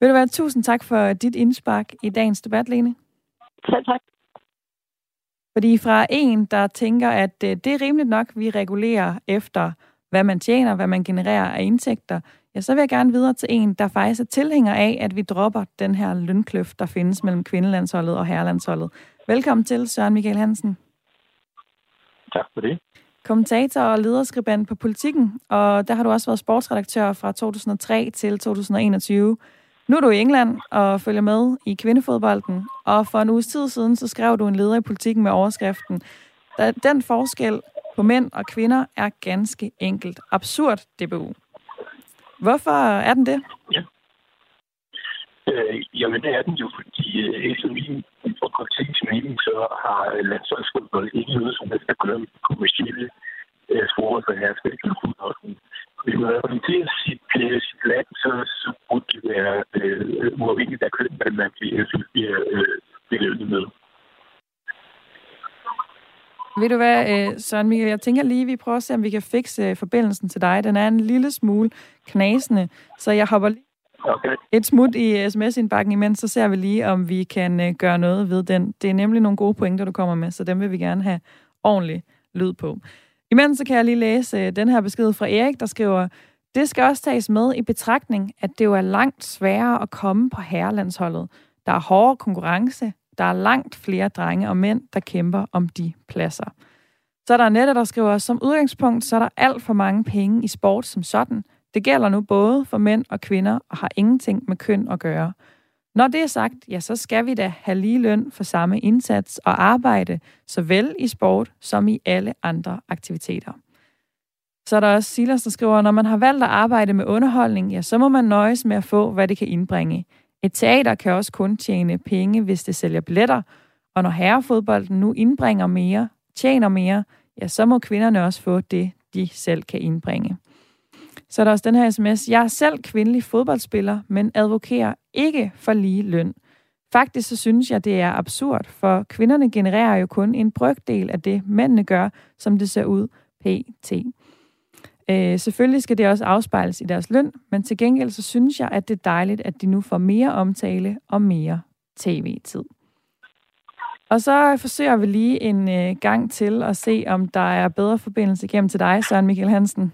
Vil du være tusind tak for dit indspark i dagens debat, Lene. Selv tak. Fordi fra en, der tænker, at øh, det er rimeligt nok, vi regulerer efter, hvad man tjener, hvad man genererer af indtægter, ja, så vil jeg gerne videre til en, der faktisk er tilhænger af, at vi dropper den her lønkløft, der findes mellem kvindelandsholdet og herrelandsholdet. Velkommen til, Søren Michael Hansen. Tak for det. Kommentator og lederskribent på Politikken, og der har du også været sportsredaktør fra 2003 til 2021. Nu er du i England og følger med i kvindefodbolden, og for en uges tid siden, så skrev du en leder i Politikken med overskriften, den forskel på mænd og kvinder er ganske enkelt absurd, DBU. Hvorfor er den det? Ja. Øh, jamen, det er den jo, fordi øh, efter min for kontekst mening, steder har øh, landsholdsfodbold ikke noget som helst at gøre med kommersielle øh, forhold for herskabsfodbolden. Hvis man repræsenterer sit, øh, sit land, så, så burde det være øh, uafhængigt af køn, hvad man bliver, øh, bliver øh, belønnet med. Ved du hvad, øh, Søren Michael, jeg tænker lige, at vi prøver at se, om vi kan fikse forbindelsen til dig. Den er en lille smule knasende, så jeg hopper lige okay. et smut i sms-indbakken imens, så ser vi lige, om vi kan øh, gøre noget ved den. Det er nemlig nogle gode pointer, du kommer med, så dem vil vi gerne have ordentlig lyd på. Imens så kan jeg lige læse øh, den her besked fra Erik, der skriver, det skal også tages med i betragtning, at det jo er langt sværere at komme på herrelandsholdet. Der er hårdere konkurrence, der er langt flere drenge og mænd, der kæmper om de pladser. Så er der Nette, der skriver, som udgangspunkt, så er der alt for mange penge i sport som sådan. Det gælder nu både for mænd og kvinder og har ingenting med køn at gøre. Når det er sagt, ja, så skal vi da have lige løn for samme indsats og arbejde, såvel i sport som i alle andre aktiviteter. Så er der også Silas, der skriver, når man har valgt at arbejde med underholdning, ja, så må man nøjes med at få, hvad det kan indbringe. Et teater kan også kun tjene penge, hvis det sælger billetter, og når herrefodbolden nu indbringer mere, tjener mere, ja, så må kvinderne også få det, de selv kan indbringe. Så er der også den her sms. Jeg er selv kvindelig fodboldspiller, men advokerer ikke for lige løn. Faktisk så synes jeg, det er absurd, for kvinderne genererer jo kun en brøkdel af det, mændene gør, som det ser ud pt. Øh, selvfølgelig skal det også afspejles i deres løn, men til gengæld så synes jeg, at det er dejligt, at de nu får mere omtale og mere tv-tid. Og så forsøger vi lige en øh, gang til at se, om der er bedre forbindelse igennem til dig, Søren Michael Hansen.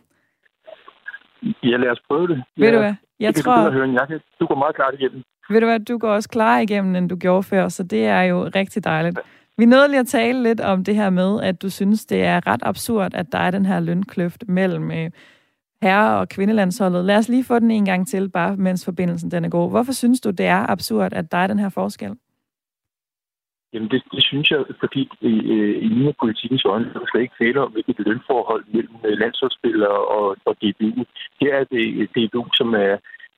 Ja, lad os prøve det. Ved ja, du hvad? Jeg det tror... Kan du, høre, jeg kan, du går meget klart igennem. Ved du hvad, du går også klar igennem, end du gjorde før, så det er jo rigtig dejligt. Vi nåede lige at tale lidt om det her med, at du synes, det er ret absurd, at der er den her lønkløft mellem øh, herre- og kvindelandsholdet. Lad os lige få den en gang til, bare mens forbindelsen den er god. Hvorfor synes du, det er absurd, at der er den her forskel? Jamen, det, det synes jeg, fordi øh, i, i mine politikens øjne er der slet ikke tale om, hvilket lønforhold mellem øh, landsholdsspillere og, og DBU. Her er det øh, DBU, som er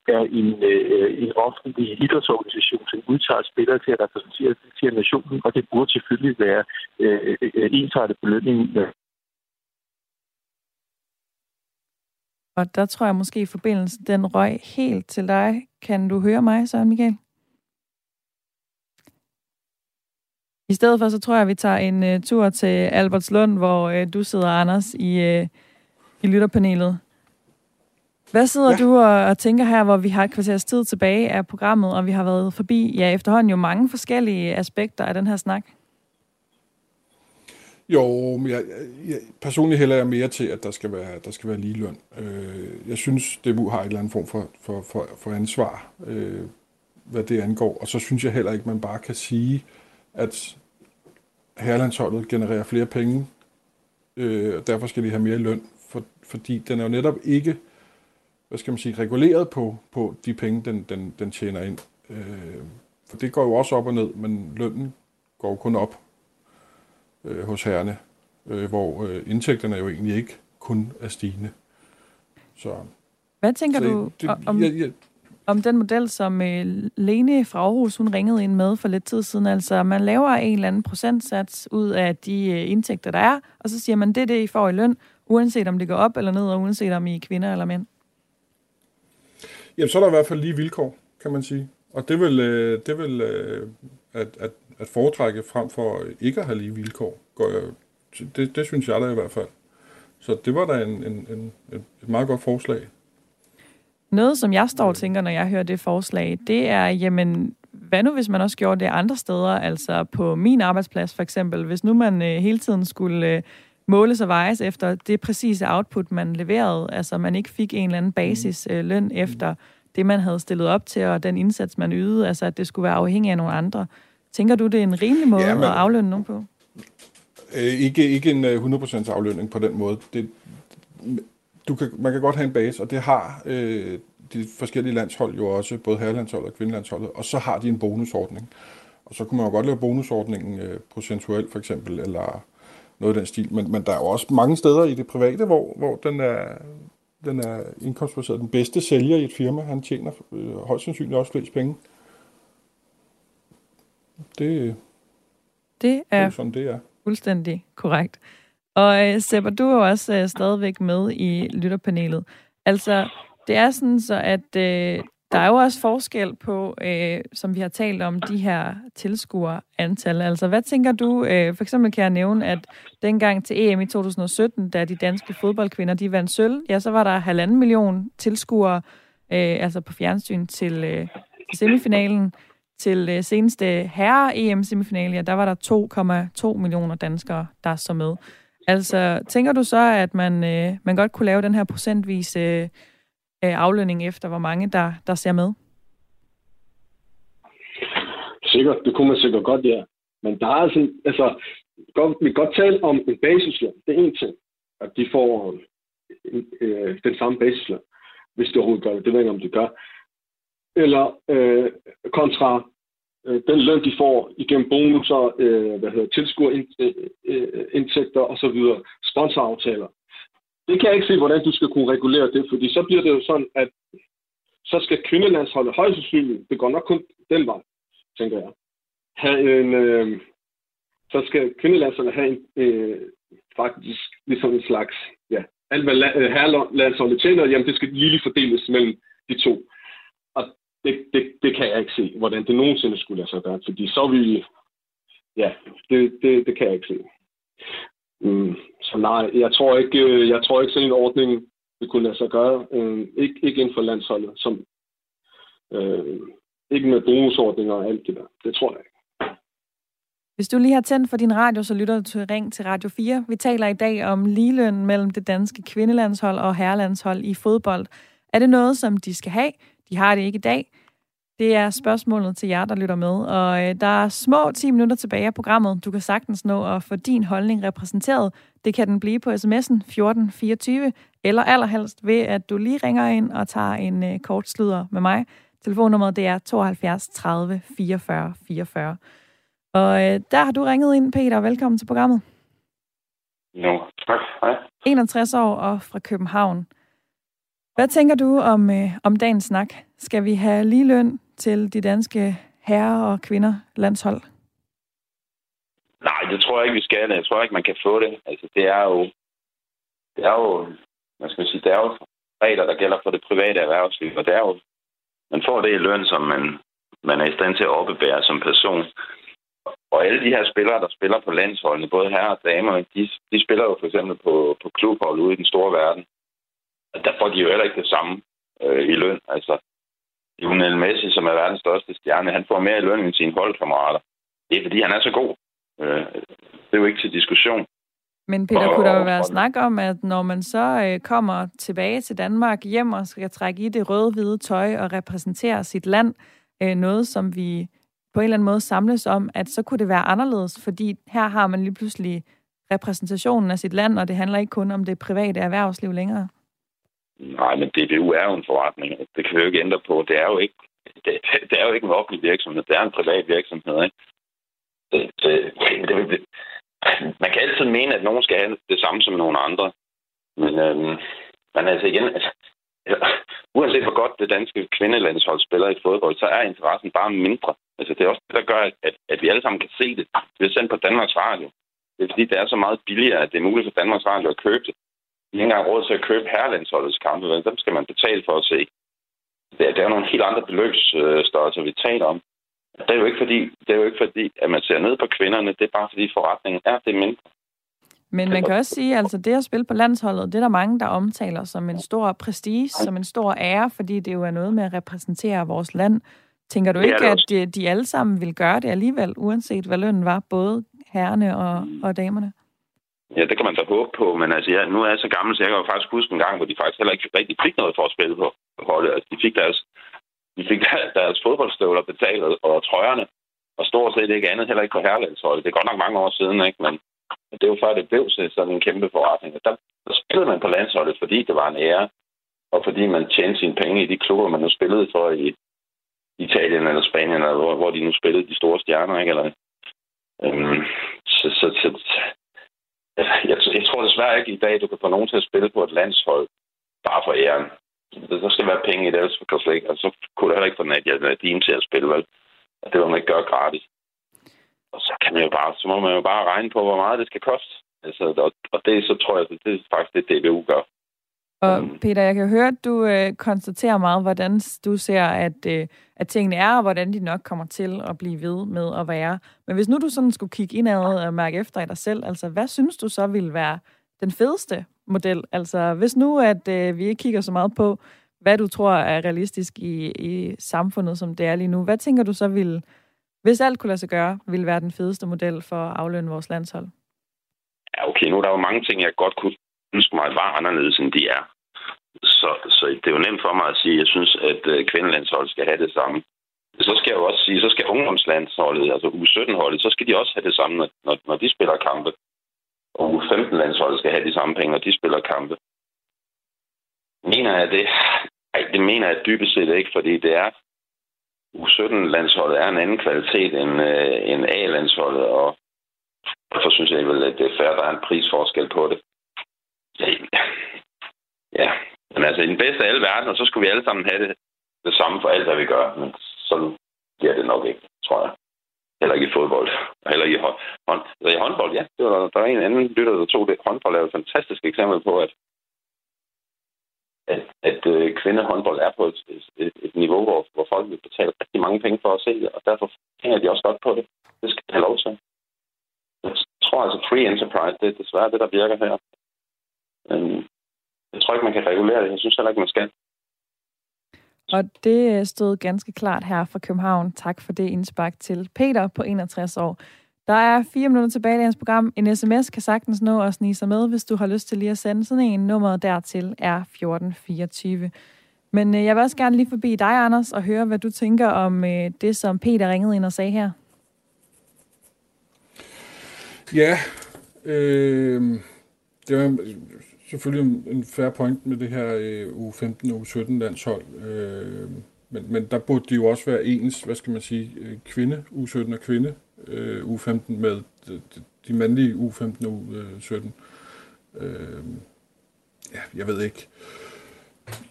er en, øh, en offentlig idrætsorganisation, som udtager spillere til at repræsentere til nationen, og det burde selvfølgelig være øh, ensartet belønning. Og der tror jeg måske, at forbindelsen den røg helt til dig. Kan du høre mig, Søren Michael? I stedet for, så tror jeg, at vi tager en uh, tur til Albertslund, hvor uh, du sidder, Anders, i, uh, i lytterpanelet. Hvad sidder ja. du og, og tænker her, hvor vi har et kvarters tid tilbage af programmet, og vi har været forbi, ja, efterhånden jo mange forskellige aspekter af den her snak? Jo, men jeg, jeg, personligt hælder jeg mere til, at der skal være, der skal være lige løn. Øh, jeg synes, DBU har et eller andet form for, for, for, for ansvar, øh, hvad det angår. Og så synes jeg heller ikke, man bare kan sige, at herrelandsholdet genererer flere penge, øh, og derfor skal de have mere løn, for, fordi den er jo netop ikke hvad skal man sige, reguleret på, på de penge, den, den, den tjener ind. Øh, for det går jo også op og ned, men lønnen går jo kun op øh, hos herrene, øh, hvor øh, indtægterne jo egentlig ikke kun er stigende. Så, Hvad tænker så, du det, om, ja, ja, om den model, som øh, Lene fra Aarhus, hun ringede ind med for lidt tid siden? Altså, man laver en eller anden procentsats ud af de øh, indtægter, der er, og så siger man, det er det, I får i løn, uanset om det går op eller ned, og uanset om I er kvinder eller mænd. Jamen, så er der i hvert fald lige vilkår, kan man sige. Og det vil, øh, det vil øh, at, at, at foretrække frem for ikke at have lige vilkår. Går jeg, det, det synes jeg da i hvert fald. Så det var da en, en, en, et meget godt forslag. Noget, som jeg står og tænker, når jeg hører det forslag, det er, jamen, hvad nu hvis man også gjorde det andre steder, altså på min arbejdsplads for eksempel, hvis nu man øh, hele tiden skulle øh, måles og vejes efter det præcise output, man leverede. Altså man ikke fik en eller anden basisløn øh, efter det, man havde stillet op til, og den indsats, man ydede. Altså at det skulle være afhængig af nogle andre. Tænker du, det er en rimelig måde ja, men, at aflønne nogen på? Øh, ikke, ikke en 100% øh, aflønning på den måde. Det, du kan, man kan godt have en base, og det har øh, de forskellige landshold jo også, både herrelandsholdet og kvindelandsholdet, og så har de en bonusordning. Og så kunne man jo godt lave bonusordningen øh, procentuelt for eksempel, eller noget af den stil. Men, men der er jo også mange steder i det private, hvor, hvor den er, den er indkomstbaseret. Den bedste sælger i et firma, han tjener øh, højst sandsynligt også flest penge. Det, det er, det er sådan, det er. fuldstændig korrekt. Og øh, Sepper, du er også øh, stadigvæk med i lytterpanelet. Altså, det er sådan så, at øh, der er jo også forskel på, øh, som vi har talt om, de her tilskuerantal. Altså, hvad tænker du? Øh, for eksempel kan jeg nævne, at dengang til EM i 2017, da de danske fodboldkvinder de vandt sølv, ja, så var der halvanden million tilskuere, øh, altså på fjernsyn til, øh, semifinalen. Til øh, seneste herre-EM-semifinale, ja, der var der 2,2 millioner danskere, der så med. Altså, tænker du så, at man, øh, man godt kunne lave den her procentvise øh, øh, aflønning efter, hvor mange der, der ser med? Sikkert, det kunne man sikkert godt, ja. Men der er altså sådan, altså, godt, vi kan godt tale om en basisløn. Det er en ting, at de får øh, øh, den samme basisløn, hvis de overhovedet gør det. Det ved jeg ikke, om de gør. Eller øh, kontra øh, den løn, de får igennem bonusser, øh, hvad hedder, tilskuerindtægter øh, øh, osv., sponsoraftaler. Det kan jeg ikke se, hvordan du skal kunne regulere det, fordi så bliver det jo sådan, at så skal kvindelandsholdet højst sandsynligt, det går nok kun den vej, tænker jeg, have en, øh, så skal kvindelandsholdet have en, øh, faktisk ligesom en slags, ja, alt hvad la- øh, herrelandsholdet tjener, jamen det skal lige fordeles mellem de to det, det, det kan jeg ikke se, hvordan det nogensinde skulle lade sig gøre, fordi så vi... Ja, det, det, det kan jeg ikke se. Mm, så nej, jeg tror ikke, øh, jeg tror ikke sådan en ordning vil kunne lade sig gøre. Øh, ikke, ikke inden for landsholdet, som, øh, ikke med bonusordninger og alt det der. Det tror jeg ikke. Hvis du lige har tændt for din radio, så lytter du til Ring til Radio 4. Vi taler i dag om ligeløn mellem det danske kvindelandshold og herrelandshold i fodbold. Er det noget, som de skal have? De har det ikke i dag. Det er spørgsmålet til jer, der lytter med. Og øh, der er små 10 minutter tilbage af programmet. Du kan sagtens nå at få din holdning repræsenteret. Det kan den blive på sms'en 1424, eller allerhelst ved, at du lige ringer ind og tager en øh, kort sluder med mig. Telefonnummeret det er 72 30 44 44. Og øh, der har du ringet ind, Peter. Velkommen til programmet. Jo, tak. Hej. 61 år og fra København. Hvad tænker du om, øh, om dagens snak? Skal vi have lige løn til de danske herrer og kvinder landshold? Nej, det tror jeg ikke, vi skal. Jeg tror ikke, man kan få det. Altså, det er jo, det er jo, Man skal sige, det er jo regler, der gælder for det private erhvervsliv, og det er jo, man får det i løn, som man, man er i stand til at opbebære som person. Og alle de her spillere, der spiller på landsholdene, både herrer og damer, de, de spiller jo for eksempel på, på klubhold ude i den store verden der får de jo heller ikke det samme øh, i løn. Altså, Lionel Messi, som er verdens største stjerne, han får mere i løn end sine holdkammerater. Det er, fordi han er så god. Øh, det er jo ikke til diskussion. Men Peter, og, kunne der jo være og, snak om, at når man så øh, kommer tilbage til Danmark hjem og skal trække i det røde-hvide tøj og repræsentere sit land, øh, noget som vi på en eller anden måde samles om, at så kunne det være anderledes, fordi her har man lige pludselig repræsentationen af sit land, og det handler ikke kun om det private erhvervsliv længere. Nej, men DBU er jo en forretning. Det kan vi jo ikke ændre på. Det er jo ikke, det, det er jo ikke en offentlig virksomhed. Det er en privat virksomhed. Ikke? Det, det, det, det, man kan altid mene, at nogen skal have det samme som nogle andre. Men, øhm, men altså igen, altså, uanset hvor godt det danske kvindelandshold spiller i fodbold, så er interessen bare mindre. Altså, det er også det, der gør, at, at vi alle sammen kan se det. Det er sendt på Danmarks Radio. Det er fordi, det er så meget billigere, at det er muligt for Danmarks Radio at købe det ikke engang råd til at købe herrelandsholdets kampe, men dem skal man betale for at se. Det er, det er nogle helt andre beløbsstørrelser, vi taler om. Det er, jo ikke fordi, det er jo ikke fordi, at man ser ned på kvinderne. Det er bare fordi forretningen er det mindre. Men man kan også sige, at altså, det at spille på landsholdet, det er der mange, der omtaler som en stor prestige, som en stor ære, fordi det jo er noget med at repræsentere vores land. Tænker du ikke, at de, de alle sammen vil gøre det alligevel, uanset hvad lønnen var, både herrene og, og damerne? Ja, det kan man da håbe på, men altså, ja, nu er jeg så gammel, så jeg kan jo faktisk huske en gang, hvor de faktisk heller ikke rigtig fik noget for at spille på holdet. Altså, de fik deres, de fik deres fodboldstøvler betalt og trøjerne, og stort set ikke andet, heller ikke på herrelandsholdet. Det er godt nok mange år siden, ikke? men det er jo før, det blev sådan en kæmpe forretning. Der, der spillede man på landsholdet, fordi det var en ære, og fordi man tjente sine penge i de klubber, man nu spillede for i Italien eller Spanien, eller hvor, hvor de nu spillede de store stjerner, ikke? Eller, øhm, så, så, så, jeg, jeg tror desværre ikke i dag, du kan få nogen til at spille på et landshold bare for æren. Der skal være penge i det, ellers kan ikke. Og så kunne du heller ikke få Nadia Nadim til at spille, vel? Og det vil man ikke gøre gratis. Og så kan man jo bare, så må man jo bare regne på, hvor meget det skal koste. Altså, og, og det så tror jeg, det er faktisk det, DBU gør. Og mm. Peter, jeg kan høre, at du øh, konstaterer meget, hvordan du ser, at, øh, at tingene er, og hvordan de nok kommer til at blive ved med at være. Men hvis nu du sådan skulle kigge indad og mærke efter i dig selv, altså hvad synes du så ville være den fedeste model? Altså hvis nu, at øh, vi ikke kigger så meget på, hvad du tror er realistisk i, i samfundet, som det er lige nu, hvad tænker du så ville, hvis alt kunne lade sig gøre, ville være den fedeste model for at aflønne vores landshold? Ja, okay, nu er der jo mange ting, jeg godt kunne ønske mig var anderledes, end de er. Så, så det er jo nemt for mig at sige, at jeg synes, at øh, kvindelandsholdet skal have det samme. Så skal jeg jo også sige, så skal ungdomslandsholdet, altså U17-holdet, så skal de også have det samme, når, når de spiller kampe. Og U15-landsholdet skal have de samme penge, når de spiller kampe. Mener jeg det? Ej, det mener jeg dybest set ikke, fordi det er U17-landsholdet er en anden kvalitet end, øh, end A-landsholdet, og derfor synes jeg vel, at det er fair, at der er en prisforskel på det. Ja, men altså i den bedste af alle verdener, så skulle vi alle sammen have det, det samme for alt, hvad vi gør. Men sådan bliver det nok ikke, tror jeg. Heller ikke i fodbold. Heller ikke i, hånd, hånd, i håndbold, ja. Det var, der var en anden lytter, der tog det. Håndbold er jo et fantastisk eksempel på, at, at, at øh, kvindehåndbold er på et, et, et niveau, hvor, hvor folk vil betale rigtig mange penge for at se det, og derfor hænger de også godt på det. Det skal de have lov til. Jeg tror altså, free enterprise, det er desværre det, der virker her. Men jeg tror ikke, man kan regulere det. Jeg synes heller ikke, man skal. Og det øh, stod ganske klart her fra København. Tak for det indspark til Peter på 61 år. Der er fire minutter tilbage i hans program. En sms kan sagtens nå at snige sig med, hvis du har lyst til lige at sende sådan en. Nummeret dertil er 1424. Men øh, jeg vil også gerne lige forbi dig, Anders, og høre, hvad du tænker om øh, det, som Peter ringede ind og sagde her. Ja, øh, det var selvfølgelig en fair point med det her U15 og U17 landshold. Øh, men, men der burde de jo også være ens, hvad skal man sige, øh, kvinde U17 og kvinde øh, U15 med de, de mandlige U15 og U17. Øh, øh, ja, jeg ved ikke.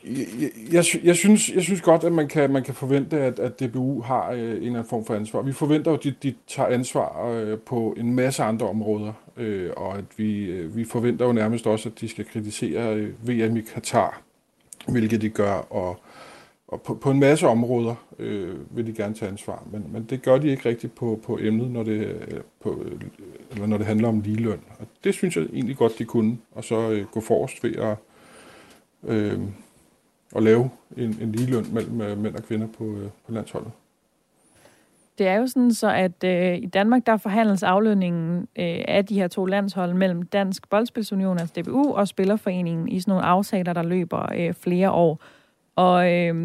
Jeg, jeg, jeg, synes, jeg synes godt, at man kan, man kan forvente, at, at DBU har øh, en eller anden form for ansvar. Vi forventer jo, at de, de tager ansvar øh, på en masse andre områder, øh, og at vi, øh, vi forventer jo nærmest også, at de skal kritisere øh, VM i Katar, hvilket de gør, og, og på, på en masse områder øh, vil de gerne tage ansvar, men, men det gør de ikke rigtigt på, på emnet, når det, øh, på, øh, eller når det handler om ligeløn. Og det synes jeg egentlig godt, de kunne, og så øh, gå forrest ved at øh, at lave en, en ligeløn mellem øh, mænd og kvinder på, øh, på landsholdet. Det er jo sådan så, at øh, i Danmark der forhandles aflønningen øh, af de her to landshold mellem Dansk Boldspilsunion, altså DBU, og Spillerforeningen i sådan nogle aftaler, der løber øh, flere år. Og øh,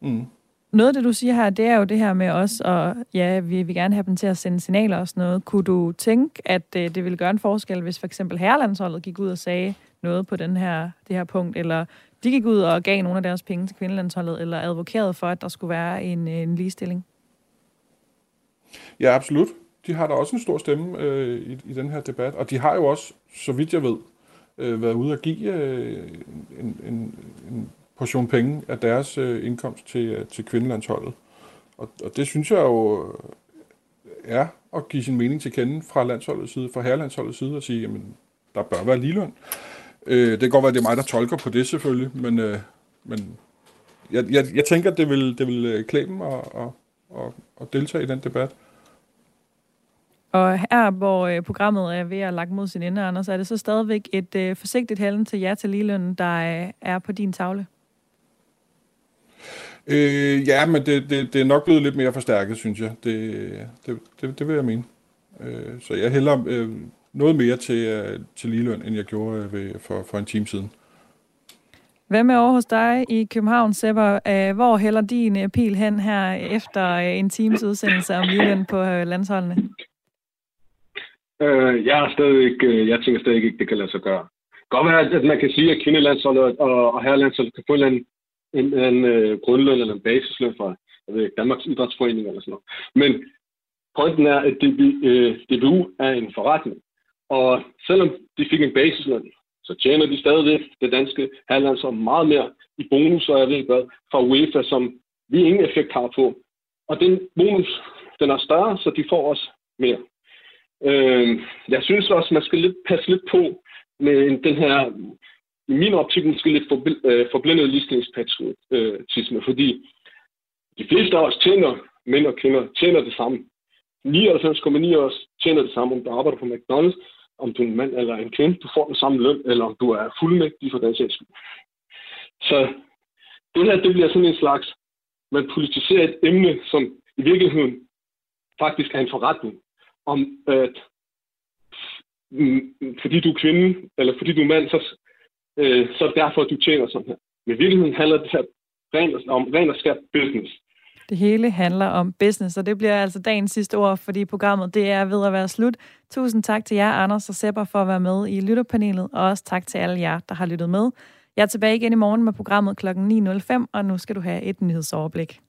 mm. noget af det, du siger her, det er jo det her med os, og ja, vi vil gerne have dem til at sende signaler og sådan noget. Kunne du tænke, at øh, det ville gøre en forskel, hvis for eksempel herrelandsholdet gik ud og sagde noget på den her, det her punkt, eller de gik ud og gav nogle af deres penge til kvindelandsholdet, eller advokerede for, at der skulle være en, øh, en ligestilling? Ja, absolut. De har da også en stor stemme øh, i, i den her debat, og de har jo også, så vidt jeg ved, øh, været ude at give øh, en, en, en portion penge af deres øh, indkomst til, øh, til kvindelandsholdet. Og, og det synes jeg jo øh, er at give sin mening til kende fra landsholdets side, fra herrelandsholdets side, og sige, jamen, der bør være ligeløn. Øh, det kan godt være, at det er mig, der tolker på det selvfølgelig, men, øh, men jeg, jeg, jeg tænker, at det vil, det vil øh, klæde dem at, at, at, at deltage i den debat. Og her, hvor øh, programmet er ved at lagt mod sin ende, Anders, er det så stadigvæk et øh, forsigtigt hælden til jer til ligeløn, der øh, er på din tavle? Øh, ja, men det, det, det er nok blevet lidt mere forstærket, synes jeg. Det, det, det, det vil jeg mene. Øh, så jeg hælder øh, noget mere til, øh, til ligeløn, end jeg gjorde øh, ved, for, for en time siden. Hvad med over hos dig i København, Sepper? Øh, hvor hælder din pil hen her efter en times udsendelse om ligeløn på landsholdene? Øh, jeg, er stadig, jeg tænker stadig ikke, det kan lade sig gøre. Godt være, at man kan sige, at kvindelandsholdet og, og herrelandsholdet kan få en, en, en, en grundløn eller en basisløn fra jeg ved, Danmarks Idrætsforening eller sådan noget. Men pointen er, at DB, DBU er en forretning. Og selvom de fik en basisløn, så tjener de stadigvæk det danske halvlandshold meget mere i bonus, og jeg ved hvad, fra UEFA, som vi ingen effekt har på. Og den bonus, den er større, så de får også mere. Øh, jeg synes også, man skal lidt, passe lidt på med den her, i min optik, måske lidt øh, forblindet ligestillingspatriotisme, fordi de fleste af os tjener, mænd og kvinder, tjener det samme. 99,9 af os tjener det samme, om du arbejder på McDonald's, om du er en mand eller en kvinde, du får den samme løn, eller om du er fuldmægtig for den sags skyld. Så det her, det bliver sådan en slags, man politiserer et emne, som i virkeligheden faktisk er en forretning, om at mm, fordi du er kvinde, eller fordi du er mand, så, øh, så derfor, du tjener sådan her. Men i virkeligheden handler det her om ren og skab business. Det hele handler om business, og det bliver altså dagens sidste ord, fordi programmet det er ved at være slut. Tusind tak til jer, Anders og Sepper, for at være med i lytterpanelet, og også tak til alle jer, der har lyttet med. Jeg er tilbage igen i morgen med programmet kl. 9.05, og nu skal du have et nyhedsoverblik.